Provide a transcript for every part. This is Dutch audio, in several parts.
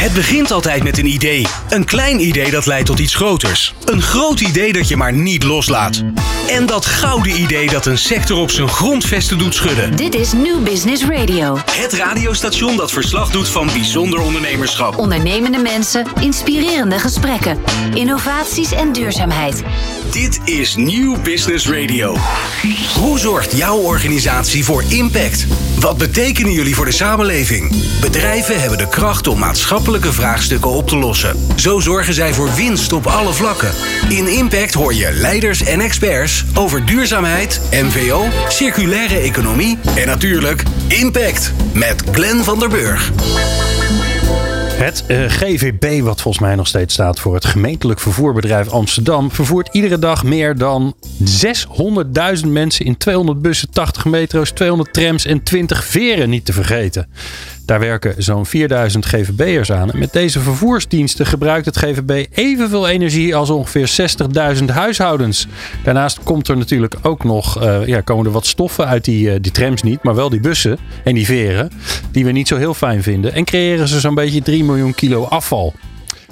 Het begint altijd met een idee. Een klein idee dat leidt tot iets groters. Een groot idee dat je maar niet loslaat. En dat gouden idee dat een sector op zijn grondvesten doet schudden. Dit is New Business Radio. Het radiostation dat verslag doet van bijzonder ondernemerschap. Ondernemende mensen, inspirerende gesprekken, innovaties en duurzaamheid. Dit is New Business Radio. Hoe zorgt jouw organisatie voor impact? Wat betekenen jullie voor de samenleving? Bedrijven hebben de kracht om vraagstukken op te lossen. Zo zorgen zij voor winst op alle vlakken. In Impact hoor je leiders en experts over duurzaamheid, MVO, circulaire economie en natuurlijk Impact met Glenn van der Burg. Het uh, GVB, wat volgens mij nog steeds staat voor het gemeentelijk vervoerbedrijf Amsterdam, vervoert iedere dag meer dan 600.000 mensen in 200 bussen, 80 metro's, 200 trams en 20 veren niet te vergeten. Daar werken zo'n 4000 GVB'ers aan. En met deze vervoersdiensten gebruikt het GVB evenveel energie als ongeveer 60.000 huishoudens. Daarnaast komt er natuurlijk ook nog, uh, ja, komen er wat stoffen uit die, uh, die trams niet, maar wel die bussen en die veren, die we niet zo heel fijn vinden. En creëren ze zo'n beetje 3 miljoen kilo afval.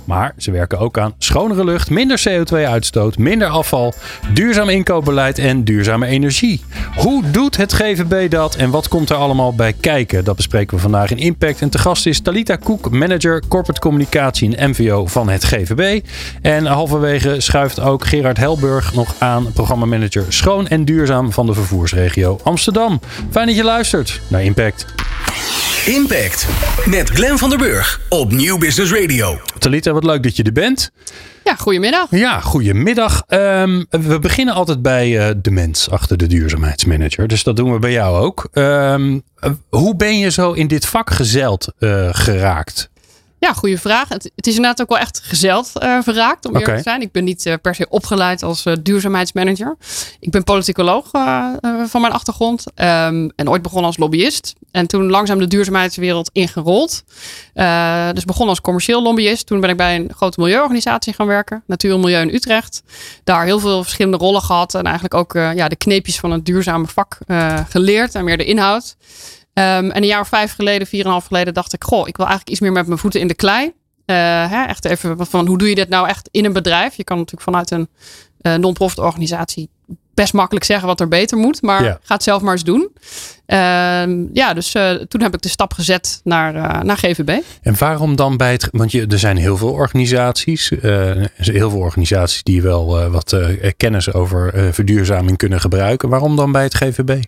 Maar ze werken ook aan schonere lucht, minder CO2-uitstoot, minder afval, duurzaam inkoopbeleid en duurzame energie. Hoe doet het GVB dat en wat komt er allemaal bij kijken? Dat bespreken we vandaag in Impact. En te gast is Talita Koek, manager corporate communicatie en MVO van het GVB. En halverwege schuift ook Gerard Helburg nog aan, programmamanager schoon en duurzaam van de vervoersregio Amsterdam. Fijn dat je luistert naar Impact. Impact met Glenn van der Burg op Nieuw Business Radio. Talita, wat leuk dat je er bent. Ja, goedemiddag. Ja, goedemiddag. Um, we beginnen altijd bij uh, de mens achter de duurzaamheidsmanager. Dus dat doen we bij jou ook. Um, hoe ben je zo in dit vak gezeild uh, geraakt? Ja, goede vraag. Het, het, is inderdaad ook wel echt gezeld uh, verraakt, om eerlijk okay. te zijn. Ik ben niet uh, per se opgeleid als uh, duurzaamheidsmanager. Ik ben politicoloog van mijn achtergrond. Um, en ooit begonnen als lobbyist. En toen langzaam de duurzaamheidswereld ingerold. dus begon als commercieel lobbyist. Toen ben ik bij een grote milieuorganisatie gaan werken. Natuur en Milieu in Utrecht. Daar heel veel verschillende rollen gehad. En eigenlijk ook ja, de kneepjes van het duurzame vak geleerd. En meer de inhoud. Um, en een jaar of vijf geleden, vier en een half geleden, dacht ik: Goh, ik wil eigenlijk iets meer met mijn voeten in de klei. Uh, hè, echt even van hoe doe je dit nou echt in een bedrijf? Je kan natuurlijk vanuit een uh, non-profit organisatie best makkelijk zeggen wat er beter moet, maar ja. ga het zelf maar eens doen. Uh, ja, dus uh, toen heb ik de stap gezet naar, uh, naar GVB. En waarom dan bij het. Want je, er zijn heel veel organisaties, heel veel organisaties die wel wat kennis over verduurzaming kunnen gebruiken. Waarom dan bij het GVB?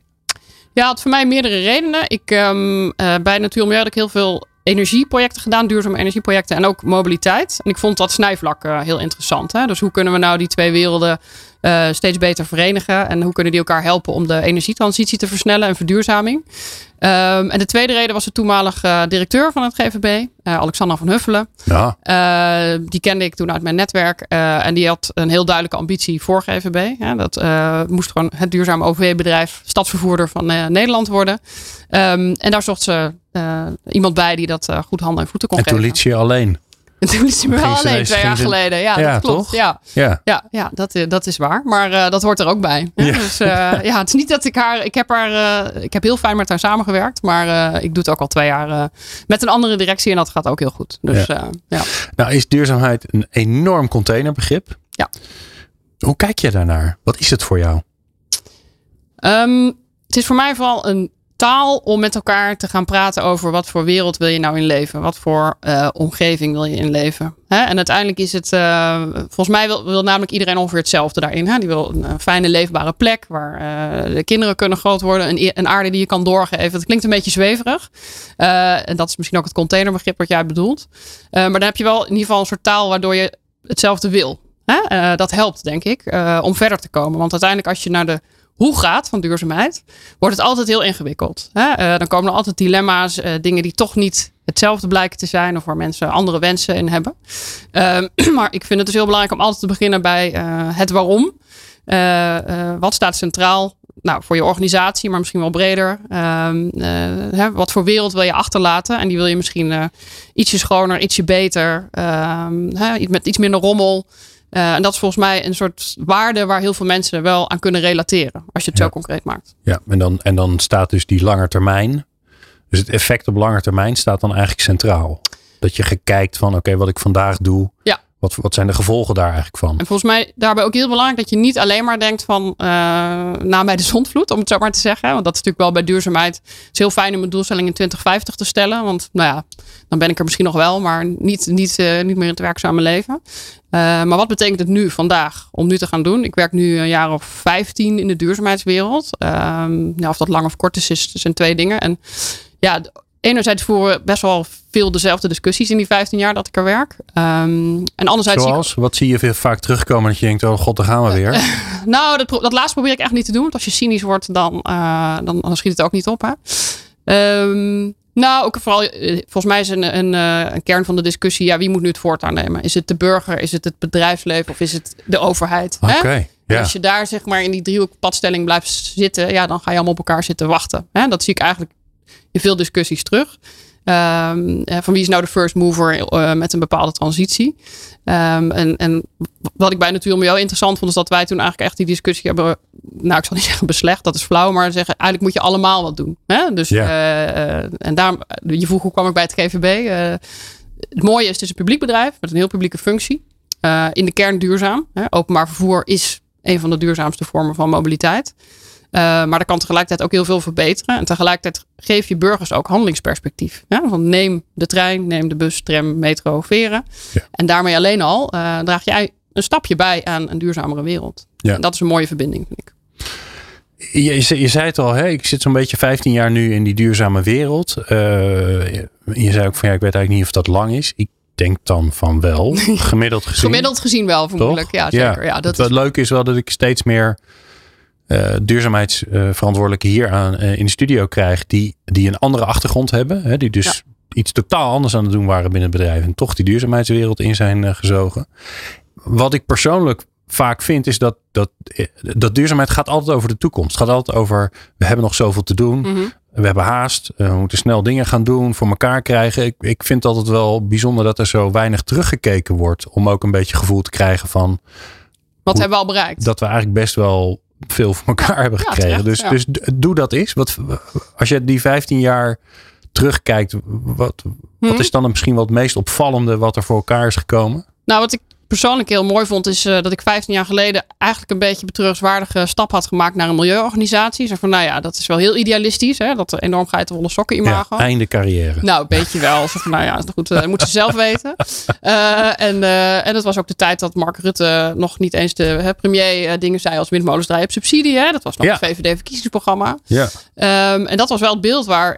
Ja, het voor mij meerdere redenen. Ik, um, uh, bij Natuur Milieu had ik heel veel energieprojecten gedaan, duurzame energieprojecten en ook mobiliteit. En ik vond dat snijvlak uh, heel interessant. Hè? Dus hoe kunnen we nou die twee werelden uh, steeds beter verenigen en hoe kunnen die elkaar helpen om de energietransitie te versnellen en verduurzaming? Um, en de tweede reden was de toenmalige uh, directeur van het GVB, uh, Alexander van Huffelen. Ja. Uh, die kende ik toen uit mijn netwerk. en die had een heel duidelijke ambitie voor GVB. Ja, dat moest gewoon het duurzame OV-bedrijf, stadsvervoerder van Nederland worden. Um, en daar zocht ze iemand bij die dat goed handen en voeten kon en geven. En toen liet ze je alleen. En toen is hij me wel alleen twee jaar geleden. Ja, ja dat klopt. Toch? Ja, ja. ja, ja dat, dat is waar. Maar uh, dat hoort er ook bij. Ja. Dus uh, ja, het is niet dat ik haar. Ik heb haar. Uh, ik heb heel fijn met haar samengewerkt. Maar ik doe het ook al twee jaar met een andere directie. En dat gaat ook heel goed. Dus ja. ja. Nou, is duurzaamheid een enorm containerbegrip? Ja. Hoe kijk je daarnaar? Wat is het voor jou? Um, het is voor mij vooral een taal om met elkaar te gaan praten over wat voor wereld wil je nou in leven? Wat voor uh, omgeving wil je in leven? Hè? En uiteindelijk is het, uh, volgens mij wil, wil, namelijk iedereen ongeveer hetzelfde daarin. Hè? Die wil een, fijne leefbare plek waar uh, de kinderen kunnen groot worden. Een, een, aarde die je kan doorgeven. Dat klinkt een beetje zweverig. en dat is misschien ook het containerbegrip wat jij bedoelt. maar dan heb je wel in ieder geval een soort taal waardoor je hetzelfde wil. Hè? dat helpt denk ik om verder te komen. Want uiteindelijk als je naar de hoe gaat van duurzaamheid, wordt het altijd heel ingewikkeld. Hè? Uh, dan komen er altijd dilemma's, uh, dingen die toch niet hetzelfde blijken te zijn of waar mensen andere wensen in hebben. Uh, maar ik vind het dus heel belangrijk om altijd te beginnen bij uh, het waarom. wat staat centraal? Nou, voor je organisatie, maar misschien wel breder. Hè, wat voor wereld wil je achterlaten? En die wil je misschien ietsje schoner, ietsje beter, hè, met iets minder rommel. Uh, en dat is volgens mij een soort waarde waar heel veel mensen wel aan kunnen relateren. Als je het ja. zo concreet maakt. Ja, en dan, en dan staat dus die lange termijn. Dus het effect op lange termijn staat dan eigenlijk centraal. Dat je kijkt van oké, wat ik vandaag doe. Ja. Wat, wat zijn de gevolgen daar eigenlijk van? En volgens mij daarbij ook heel belangrijk dat je niet alleen maar denkt van uh, na bij de zondvloed, om het zo maar te zeggen. Want dat is natuurlijk wel bij duurzaamheid. Het is heel fijn om een doelstelling in 2050 te stellen. Want nou ja, dan ben ik er misschien nog wel, maar niet, niet, uh, niet meer in het werkzame leven. Uh, maar wat betekent het nu, vandaag, om nu te gaan doen? Ik werk nu een jaar of 15 in de duurzaamheidswereld. nou, of dat lang of kort is, is zijn twee dingen. En ja, enerzijds voeren we best wel veel dezelfde discussies in die 15 jaar dat ik er werk. Um, en anderzijds. Zoals? Wat zie je veel vaak terugkomen dat je denkt: oh god, daar gaan we weer? nou, dat, dat laatste probeer ik echt niet te doen. Want als je cynisch wordt, dan, uh, dan, dan schiet het ook niet op. Hè? Um, nou, ook vooral, volgens mij is een, een, een, kern van de discussie: ja, wie moet nu het voortouw nemen? Is het de burger, is het het bedrijfsleven of is het de overheid? Oké. Okay. Ja. Als je daar zeg maar in die driehoekpadstelling blijft zitten, ja, dan ga je allemaal op elkaar zitten wachten. Hè? Dat zie ik eigenlijk in veel discussies terug. Um, van wie is nou de first mover uh, met een bepaalde transitie? Um, en, en wat ik bij Natuur jou interessant vond, is dat wij toen eigenlijk echt die discussie hebben. Nou, ik zal niet zeggen beslecht, dat is flauw, maar zeggen eigenlijk moet je allemaal wat doen. Hè? Dus, ja. uh, uh, en daarom, je vroeg hoe kwam ik bij het GVB? het mooie is, het is een publiek bedrijf met een heel publieke functie. in de kern duurzaam. Hè? Openbaar vervoer is een van de duurzaamste vormen van mobiliteit. Uh, maar dat kan tegelijkertijd ook heel veel verbeteren. En tegelijkertijd geef je burgers ook handelingsperspectief. Ja? Want neem de trein, neem de bus, tram, metro, veren. Ja. En daarmee alleen al uh, draag jij een stapje bij aan een duurzamere wereld. Ja. En dat is een mooie verbinding, vind ik. Je, je, je zei het al, hè? ik zit zo'n beetje 15 jaar nu in die duurzame wereld. Uh, je zei ook van ja, ik weet eigenlijk niet of dat lang is. Ik denk dan van wel, gemiddeld gezien. gemiddeld gezien wel, vermoedelijk. Ja, zeker. Ja, dat het is... leuke is wel dat ik steeds meer uh, duurzaamheidsverantwoordelijke hier aan, uh, in de studio krijg, die, die een andere achtergrond hebben. Hè, die dus ja. iets totaal anders aan het doen waren binnen het bedrijf. En toch die duurzaamheidswereld in zijn uh, gezogen. Wat ik persoonlijk vaak vind, is dat, dat, dat duurzaamheid gaat altijd over de toekomst. Het gaat altijd over, we hebben nog zoveel te doen. Mm -hmm. We hebben haast. we moeten snel dingen gaan doen, voor elkaar krijgen. Ik, ik vind altijd wel bijzonder dat er zo weinig teruggekeken wordt. Om ook een beetje gevoel te krijgen van... Wat hoe, hebben we al bereikt? Dat we eigenlijk best wel veel voor elkaar hebben Ja, gekregen. terecht, dus, ja. dus doe dat eens. Wat, als je die 15 jaar terugkijkt, wat, wat Mhm. is dan misschien wel het meest opvallende wat er voor elkaar is gekomen? Nou, wat ik persoonlijk heel mooi vond, is uh, dat ik 15 jaar geleden eigenlijk een beetje betreurenswaardige stap had gemaakt naar een milieuorganisatie. Zeg van, nou ja, dat is wel heel idealistisch, hè? dat enorm geitenwolle sokken imago. Ja, einde carrière. Nou, een beetje wel. Zeg van, nou ja, goed, uh, moeten ze zelf weten. Uh, en, uh, en dat was ook de tijd dat Mark Rutte nog niet eens de hè, premier dingen zei als windmolens draaien op subsidie. Hè? Dat was nog Ja. het VVD-verkiezingsprogramma. Ja. Um, en dat was wel het beeld waar,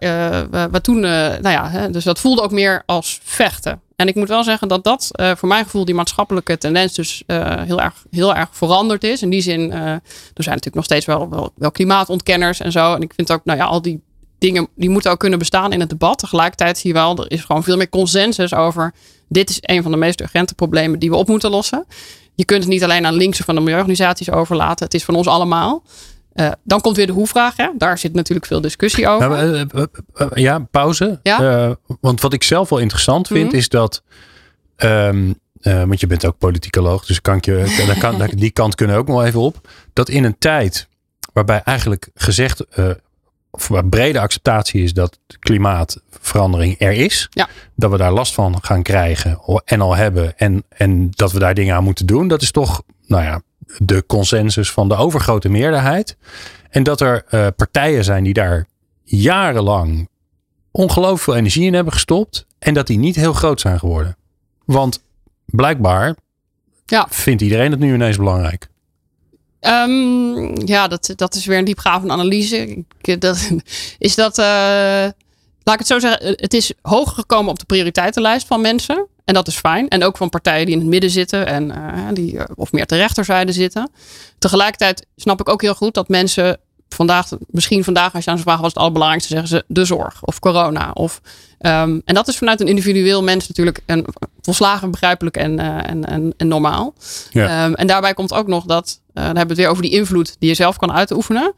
waar toen, nou ja, hè, dus dat voelde ook meer als vechten. En ik moet wel zeggen dat dat uh, voor mijn gevoel die maatschappelijke tendens dus uh, heel, erg, heel erg veranderd is. In die zin, uh, er zijn natuurlijk nog steeds wel, wel, wel klimaatontkenners en zo. En ik vind ook, nou ja, al die dingen die moeten ook kunnen bestaan in het debat. Tegelijkertijd zie je wel, er is gewoon veel meer consensus over. Dit is een van de meest urgente problemen die we op moeten lossen. Je kunt het niet alleen aan linkse van de milieuorganisaties overlaten. Het is van ons allemaal. Uh, dan komt weer de hoe-vraag. Daar zit natuurlijk veel discussie over. Uh, uh, ja, pauze. Ja? want wat ik zelf wel interessant vind, Mhm. mm -hmm. is dat. Um, want je bent ook politicoloog, dus kan ik je, daar kan, die kant kunnen ook nog even op. Dat in een tijd waarbij eigenlijk gezegd. of waar brede acceptatie is dat klimaatverandering er is. Ja. Dat we daar last van gaan krijgen en al hebben. En, en dat we daar dingen aan moeten doen. Dat is toch, nou ja, de consensus van de overgrote meerderheid. En dat er uh, partijen zijn die daar jarenlang ongelooflijk veel energie in hebben gestopt. En dat die niet heel groot zijn geworden. Want blijkbaar ja. vindt iedereen het nu ineens belangrijk. Um, ja, dat, dat is weer een diepgravende analyse. Ik, dat, is dat, uh, laat ik het zo zeggen, het is hoger gekomen op de prioriteitenlijst van mensen. En dat is fijn. En ook van partijen die in het midden zitten en uh, die of meer ter rechterzijde zitten. Tegelijkertijd snap ik ook heel goed dat mensen vandaag, misschien vandaag als je aan ze vraagt, was het allerbelangrijkste, zeggen ze de zorg of corona. Of, um, en dat is vanuit een individueel mens natuurlijk een, volslagen begrijpelijk en, uh, en, en, en, normaal. Ja. Um, en daarbij komt ook nog dat, dan hebben we het weer over die invloed die je zelf kan uitoefenen.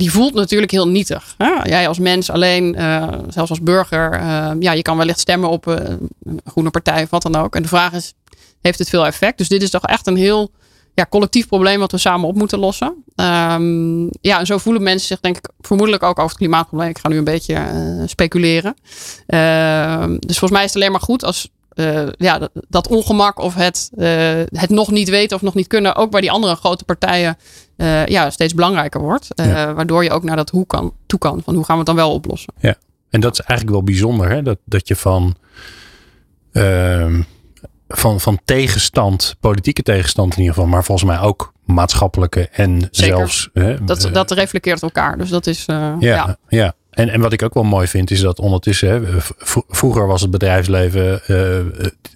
Die voelt natuurlijk heel nietig. Jij als mens alleen, uh, zelfs als burger, ja, je kan wellicht stemmen op een groene partij of wat dan ook. En de vraag is, heeft het veel effect? Dus dit is toch echt een heel ja, collectief probleem wat we samen op moeten lossen. Ehm, ja, en zo voelen mensen zich denk ik vermoedelijk ook over het klimaatprobleem. Ik ga nu een beetje speculeren. Ehm, dus volgens mij is het alleen maar goed als uh, ja, dat, dat, ongemak of het, uh, het nog niet weten of nog niet kunnen, ook bij die andere grote partijen, uh, ja, steeds belangrijker wordt. Ja. Waardoor je ook naar dat hoe kan, toe kan. Van hoe gaan we het dan wel oplossen? Ja, en dat is eigenlijk wel bijzonder, hè? Dat, dat je van, ehm, van, van tegenstand, politieke tegenstand in ieder geval, maar volgens mij ook maatschappelijke en Zeker. zelfs. dat, dat reflecteert elkaar. Dus dat is. ja, ja. ja. En, en wat ik ook wel mooi vind, is dat ondertussen, hè, vroeger was het bedrijfsleven, uh,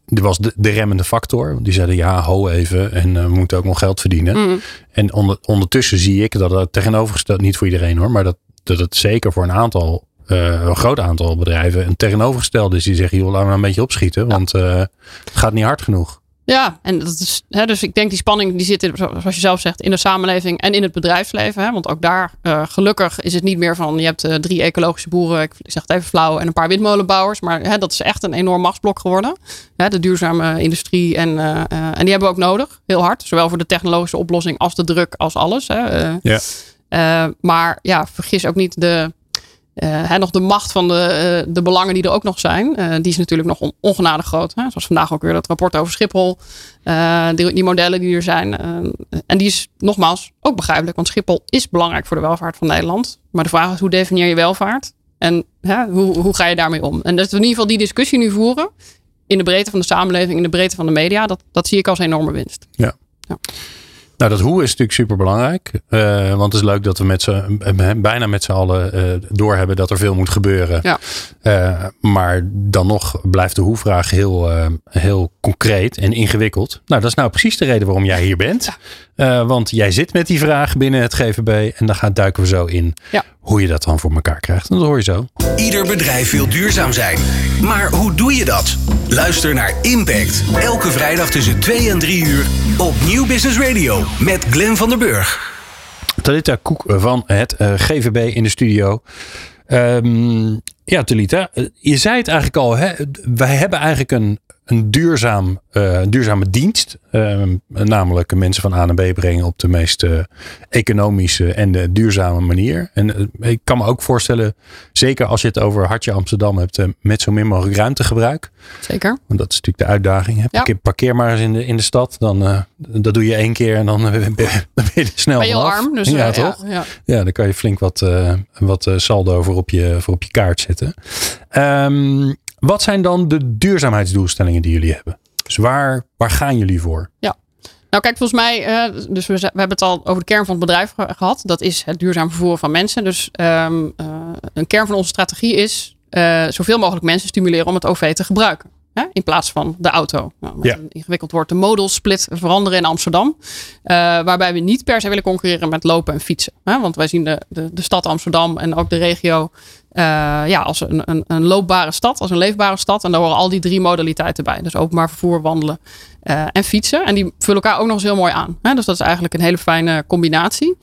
er was de, de, remmende factor. Die zeiden ja, ho even en uh, we moeten ook nog geld verdienen. Mm. En onder, ondertussen zie ik dat het tegenovergesteld, niet voor iedereen hoor, maar dat, dat het zeker voor een aantal, een groot aantal bedrijven een tegenovergestelde is. Die zeggen, joh, laten we een beetje opschieten, want het gaat niet hard genoeg. Ja, en dat is, hè, dus ik denk die spanning die zit, in, zoals je zelf zegt, in de samenleving en in het bedrijfsleven. Hè, want ook daar, uh, gelukkig, is het niet meer van je hebt uh, drie ecologische boeren, ik zeg het even flauw, en een paar windmolenbouwers. Maar hè, dat is echt een enorm machtsblok geworden. Hè, de duurzame industrie. En, uh, en die hebben we ook nodig, heel hard. Zowel voor de technologische oplossing als de druk als alles. Hè. ja. maar ja, vergis ook niet de uh, nog de macht van de, uh, de belangen die er ook nog zijn, uh, die is natuurlijk nog on, ongenadig groot. Hè? Zoals vandaag ook weer dat rapport over Schiphol, die, die, modellen die er zijn. en die is nogmaals ook begrijpelijk, want Schiphol is belangrijk voor de welvaart van Nederland. Maar de vraag is hoe definieer je welvaart en hoe, hoe ga je daarmee om? En dat we in ieder geval die discussie nu voeren in de breedte van de samenleving, in de breedte van de media, dat, dat zie ik als enorme winst. Ja. ja. Nou, dat hoe is natuurlijk super belangrijk. Uh, want het is leuk dat we met z'n, bijna met z'n allen uh, doorhebben dat er veel moet gebeuren. Ja. Uh, maar dan nog blijft de hoe-vraag heel, heel concreet en ingewikkeld. Nou, dat is nou precies de reden waarom jij hier bent. Ja. want jij zit met die vraag binnen het GVB en dan gaan duiken we zo in ja. hoe je dat dan voor elkaar krijgt. En dat hoor je zo. Ieder bedrijf wil duurzaam zijn. Maar hoe doe je dat? Luister naar Impact. Elke vrijdag tussen 2 en 3 uur op Nieuw Business Radio met Glenn van der Burg. Talita Koek van het uh, GVB in de studio. Um, ja, Talita, je zei het eigenlijk al. Hè? Wij hebben eigenlijk een, een duurzaam, uh, duurzame dienst. Uh, namelijk mensen van A naar B brengen op de meest uh, economische en de duurzame manier. En ik kan me ook voorstellen, zeker als je het over Hartje Amsterdam hebt, met zo min mogelijk ruimtegebruik. Zeker. Want dat is natuurlijk de uitdaging. Hè? Parkeer, parkeer maar eens in de, in de stad. Dan, dat doe je één keer en dan ben je, dan ben je snel ben je vanaf. arm. Dus, ja, toch? Ja, ja, dan kan je flink wat, wat saldo voor op je, voor op je kaart zetten. Um, wat zijn dan de duurzaamheidsdoelstellingen die jullie hebben? Dus waar, waar gaan jullie voor? Ja. Nou kijk, volgens mij, uh, dus we, we, hebben het al over de kern van het bedrijf ge gehad. Dat is het duurzaam vervoer van mensen. Dus um, uh, een kern van onze strategie is uh, zoveel mogelijk mensen stimuleren om het OV te gebruiken. Hè? In plaats van de auto. Nou, Ja. ingewikkeld woord, de modal split veranderen in Amsterdam. Eh, waarbij we niet per se willen concurreren met lopen en fietsen. Hè? Want wij zien de, de, de stad Amsterdam en ook de regio eh, ja, als een, een, een loopbare stad, als een leefbare stad. En daar horen al die drie modaliteiten bij. Dus openbaar vervoer, wandelen eh, en fietsen. En die vullen elkaar ook nog eens heel mooi aan. Hè? Dus dat is eigenlijk een hele fijne combinatie.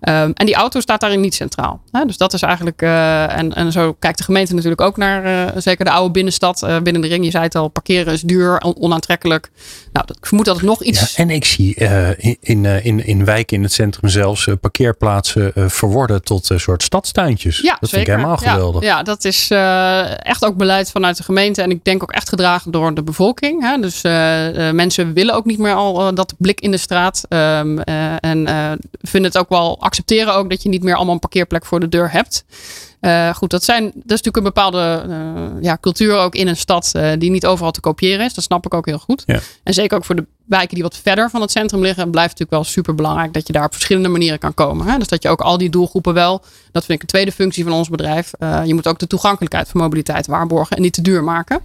Ehm, en die auto staat daarin niet centraal. Hè? Dus dat is eigenlijk. eh, en, en zo kijkt de gemeente natuurlijk ook naar. eh, zeker de oude binnenstad, eh, binnen de ring. Je zei het al, parkeren is duur, on- onaantrekkelijk. Nou, dat, ik vermoed dat het nog iets. Ja, en ik zie eh, in, in, eh, in, in wijken in het centrum zelfs eh, parkeerplaatsen eh, verworden tot een soort stadstuintjes. Ja, dat zeker. vind ik helemaal Ja, Ja, dat is eh, echt ook beleid vanuit de gemeente. En ik denk ook echt gedragen door de bevolking. Hè? Dus eh, eh, mensen willen ook niet meer al dat blik in de straat. Ehm, eh, en vinden het ook wel, accepteren ook dat je niet meer allemaal een parkeerplek voor de deur hebt. Eh, goed, dat, zijn, dat is natuurlijk een bepaalde eh, ja, cultuur ook in een stad eh, die niet overal te kopiëren is. Dat snap ik ook heel goed. Ja. En zeker ook voor de wijken die wat verder van het centrum liggen, blijft het natuurlijk wel super belangrijk dat je daar op verschillende manieren kan komen. Hè? Dus dat je ook al die doelgroepen wel, dat vind ik een tweede functie van ons bedrijf. je moet ook de toegankelijkheid van mobiliteit waarborgen en niet te duur maken.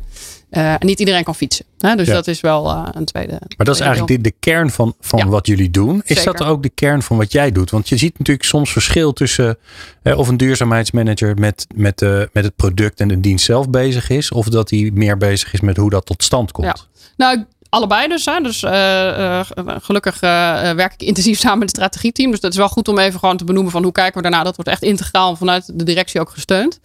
En niet iedereen kan fietsen. Hè? Dus Ja. dat is wel eh, een tweede. Maar dat is eigenlijk de, de kern van, van Ja. wat jullie doen. Is Zeker. dat ook de kern van wat jij doet? Want je ziet natuurlijk soms verschil tussen eh, of een duurzaamheidsmanager met, met, eh, met het product en de dienst zelf bezig is. Of dat hij meer bezig is met hoe dat tot stand komt. Ja. Nou, allebei dus. Hè. Dus uh, gelukkig werk ik intensief samen met het strategieteam. Dus dat is wel goed om even gewoon te benoemen van hoe kijken we daarna. Dat wordt echt integraal vanuit de directie ook gesteund.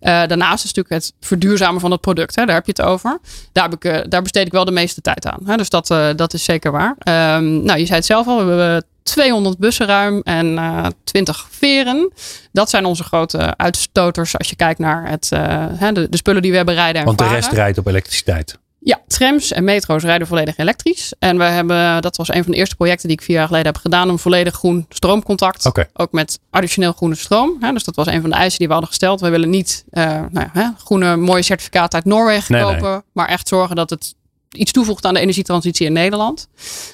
daarnaast is natuurlijk het verduurzamen van het product. Hè. Daar heb je het over. Daar, heb ik, daar besteed ik wel de meeste tijd aan. Hè. Dus dat, dat is zeker waar. Um, nou, je zei het zelf al. We hebben 200 bussen ruim en uh, 20 veren. Dat zijn onze grote uitstoters als je kijkt naar het, uh, de, de, spullen die we hebben rijden en Want de rest rijdt op elektriciteit. Ja, trams en metro's rijden volledig elektrisch. En we hebben, dat was een van de eerste projecten die ik vier jaar geleden heb gedaan, een volledig groen stroomcontact. Okay. Ook met additioneel groene stroom. dus dat was een van de eisen die we hadden gesteld. We willen niet uh, nou ja, groene mooie certificaten uit Noorwegen nee, kopen, nee. maar echt zorgen dat het iets toevoegt aan de energietransitie in Nederland.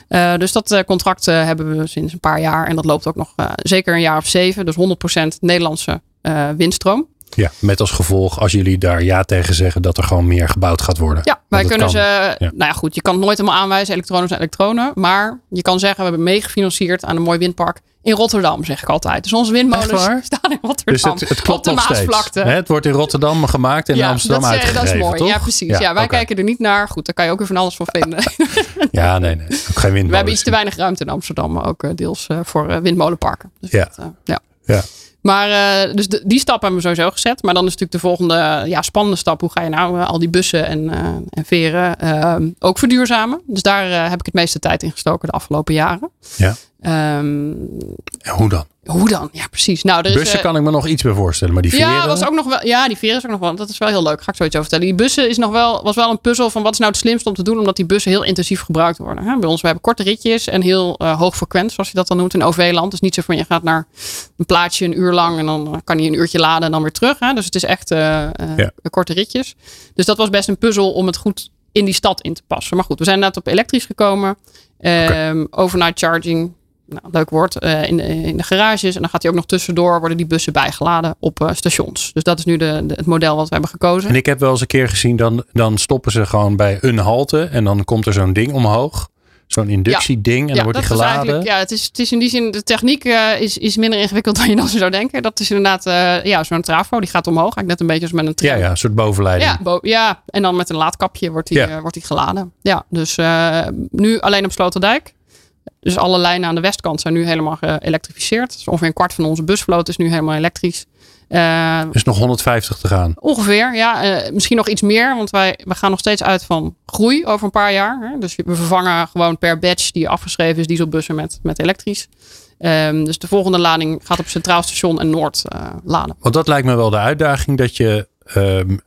Uh, dus dat uh, contract hebben we sinds een paar jaar. En dat loopt ook nog zeker een jaar of zeven. Dus 100% Nederlandse windstroom. Ja, met als gevolg als jullie daar ja tegen zeggen dat er gewoon meer gebouwd gaat worden. Ja, wij kunnen kan. ze. Ja. Nou ja, goed, je kan het nooit helemaal aanwijzen, elektronen zijn elektronen. Maar je kan zeggen, we hebben meegefinancierd aan een mooi windpark in Rotterdam, zeg ik altijd. Dus onze windmolens staan in Rotterdam. Dus het, het klopt op de nog Maasvlakte. Steeds. Het wordt in Rotterdam gemaakt en ja, in Amsterdam dat is, uitgegeven, Dat is mooi, toch? ja precies. Ja, ja wij okay. kijken er niet naar. Goed, daar kan je ook weer van alles van vinden. ja, nee, nee. Ook geen windmolens. We hebben iets te weinig ruimte in Amsterdam, ook deels uh, voor uh, windmolenparken. Dus ja. Dat, uh, ja. ja. Maar uh, dus die stap hebben we sowieso gezet. Maar dan is natuurlijk de volgende ja, spannende stap. Hoe ga je nou uh, al die bussen en, uh, en veren ook verduurzamen? Dus daar heb ik het meeste tijd in gestoken de afgelopen jaren. Ja. Um, en hoe dan? Hoe dan? Ja, precies. Nou, er bussen is, kan ik me nog iets bij voorstellen, maar die veren... Ja, was ook nog wel, ja, die veren is ook nog wel... Dat is wel heel leuk. Ga ik zoiets over vertellen. Die bussen is nog wel, was wel een puzzel van wat is nou het slimste om te doen... omdat die bussen heel intensief gebruikt worden. Hè? Bij ons, we hebben korte ritjes en heel uh, hoog frequent... zoals je dat dan noemt in OV-land. Dus niet zo van je gaat naar een plaatsje een uur lang... en dan kan je een uurtje laden en dan weer terug. Hè? Dus het is echt uh, uh, ja. korte ritjes. Dus dat was best een puzzel om het goed in die stad in te passen. Maar goed, we zijn inderdaad op elektrisch gekomen. Okay. Um, overnight charging nou, leuk woord, uh, in, de, in de garages. En dan gaat hij ook nog tussendoor, worden die bussen bijgeladen op uh, stations. Dus dat is nu de, de, het model wat we hebben gekozen. En ik heb wel eens een keer gezien, dan, dan stoppen ze gewoon bij een halte. En dan komt er zo'n ding omhoog. Zo'n inductieding. En ja, dan wordt die geladen. Ja, het is, het is in die zin, de techniek uh, is, is minder ingewikkeld dan je dan zou denken. Dat is inderdaad, ja, zo'n trafo. Die gaat omhoog. Eigenlijk net een beetje als met een tram. Ja, ja, een soort bovenleiding. Ja, bo ja, en dan met een laadkapje wordt die, Ja. wordt die geladen. Ja, dus nu alleen op Sloterdijk. Dus alle lijnen aan de westkant zijn nu helemaal geëlektrificeerd. Dus ongeveer een kwart van onze busvloot is nu helemaal elektrisch. Uh, Dus nog 150 te gaan. ongeveer, ja. Uh, misschien nog iets meer, want wij, we gaan nog steeds uit van groei over een paar jaar. Hè? Dus we vervangen gewoon per batch die afgeschreven is dieselbussen met, met elektrisch. Um, dus de volgende lading gaat op Centraal Station en Noord uh, laden. Want dat lijkt me wel de uitdaging dat je... Um,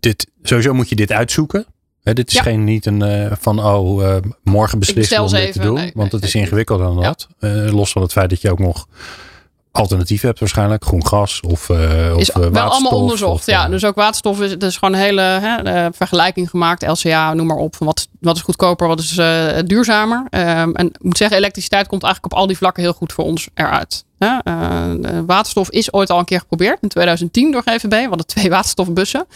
dit, sowieso moet je dit uitzoeken. Dit is Ja. geen niet een uh, van oh uh, morgen beslissen om dit even. te doen, Nee, want nee, het is ingewikkelder dan Ja. dat. Uh, los van het feit dat je ook nog alternatief hebt waarschijnlijk, groen gas of, is of uh, wel allemaal waterstof onderzocht. of, ja, dus ook waterstof is, is gewoon een hele hè, eh, vergelijking gemaakt. LCA, noem maar op. Van wat, wat is goedkoper, wat is eh, duurzamer. Ehm, en ik moet zeggen, elektriciteit komt eigenlijk op al die vlakken heel goed voor ons eruit. Eh, waterstof is ooit al een keer geprobeerd in 2010 door GVB. We hadden twee waterstofbussen.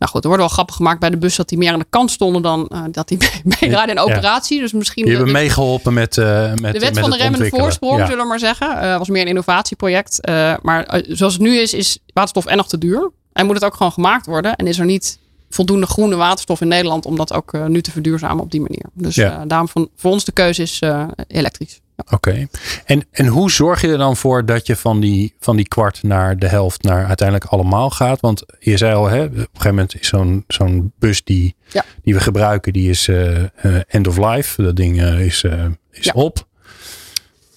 Nou goed, er wordt wel grappig gemaakt bij de bus dat die meer aan de kant stonden dan eh, dat die meedraaiden in Ja. operatie. Dus misschien die de- hebben meegeholpen met, uh, met de wet met van de voorsprong, Ja. zullen we maar zeggen. Uh, was meer een innovatieproject. Maar zoals het nu is, is waterstof en nog te duur. En moet het ook gewoon gemaakt worden. En is er niet voldoende groene waterstof in Nederland om dat ook nu te verduurzamen op die manier. Dus Ja. daarom van, voor ons de keuze is elektrisch. Oké. En, en hoe zorg je er dan voor dat je van die, van die kwart naar de helft naar uiteindelijk allemaal gaat? Want je zei al, hè, op een gegeven moment is zo'n zo'n bus die, Ja. die we gebruiken, die is eh, eh, end of life. Dat ding eh, is, is Ja. op.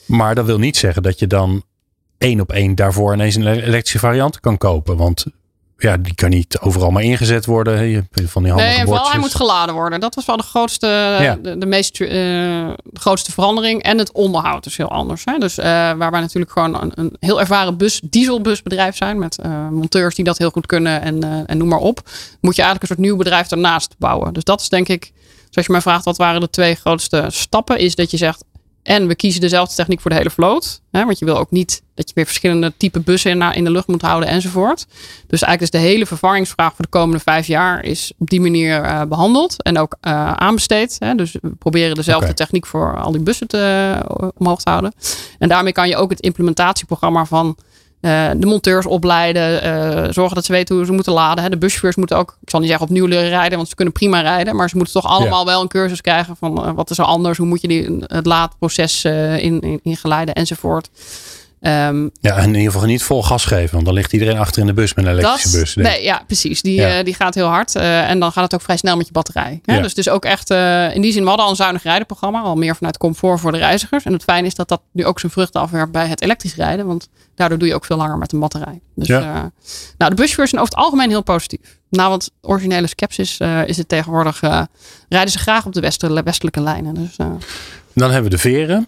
Maar dat wil niet zeggen dat je dan één op één daarvoor ineens een elektrische variant kan kopen. Want ja, die kan niet overal maar ingezet worden. Je hebt van die handige Nee, vooral hij moet geladen worden. Dat was wel de grootste, Ja. de, de meest, uh, de grootste verandering. En het onderhoud is heel anders. Hè? Dus uh, waar wij natuurlijk gewoon een, een heel ervaren bus, dieselbusbedrijf zijn. Met uh, monteurs die dat heel goed kunnen en, en noem maar op. Moet je eigenlijk een soort nieuw bedrijf daarnaast bouwen. Dus dat is denk ik, zoals je mij vraagt, wat waren de twee grootste stappen? Is dat je zegt, en we kiezen dezelfde techniek voor de hele vloot. Hè, want je wil ook niet dat je weer verschillende type bussen in, in de lucht moet houden enzovoort. Dus eigenlijk is de hele vervangingsvraag voor de komende vijf jaar is op die manier uh, behandeld. En ook uh, aanbesteed. Hè. Dus we proberen dezelfde techniek voor al die bussen te, uh, omhoog te houden. En daarmee kan je ook het implementatieprogramma van eh, de monteurs opleiden, eh, zorgen dat ze weten hoe ze moeten laden. Hè. De buschauffeurs moeten ook, ik zal niet zeggen opnieuw leren rijden, want ze kunnen prima rijden. Maar ze moeten toch allemaal wel een cursus krijgen van eh, wat is er anders, hoe moet je die, het laadproces eh, in, in, ingeleiden enzovoort. Ehm, Ja, en in ieder geval niet vol gas geven. Want dan ligt iedereen achter in de bus met een elektrische dat, bus. Nee, ja, precies. Die, Ja. eh, die gaat heel hard. eh, en dan gaat het ook vrij snel met je batterij. Hè? Ja. Dus is ook echt, eh, in die zin, we hadden al een zuinig rijdenprogramma. Al meer vanuit comfort voor de reizigers. En het fijne is dat dat nu ook zijn vruchten afwerpt bij het elektrisch rijden. Want daardoor doe je ook veel langer met een batterij. Dus Ja. nou, de buschauffeurs zijn over het algemeen heel positief. Na wat originele skepsis is het tegenwoordig, rijden ze graag op de westelijke, westelijke lijnen. Dus Dan hebben we de veren.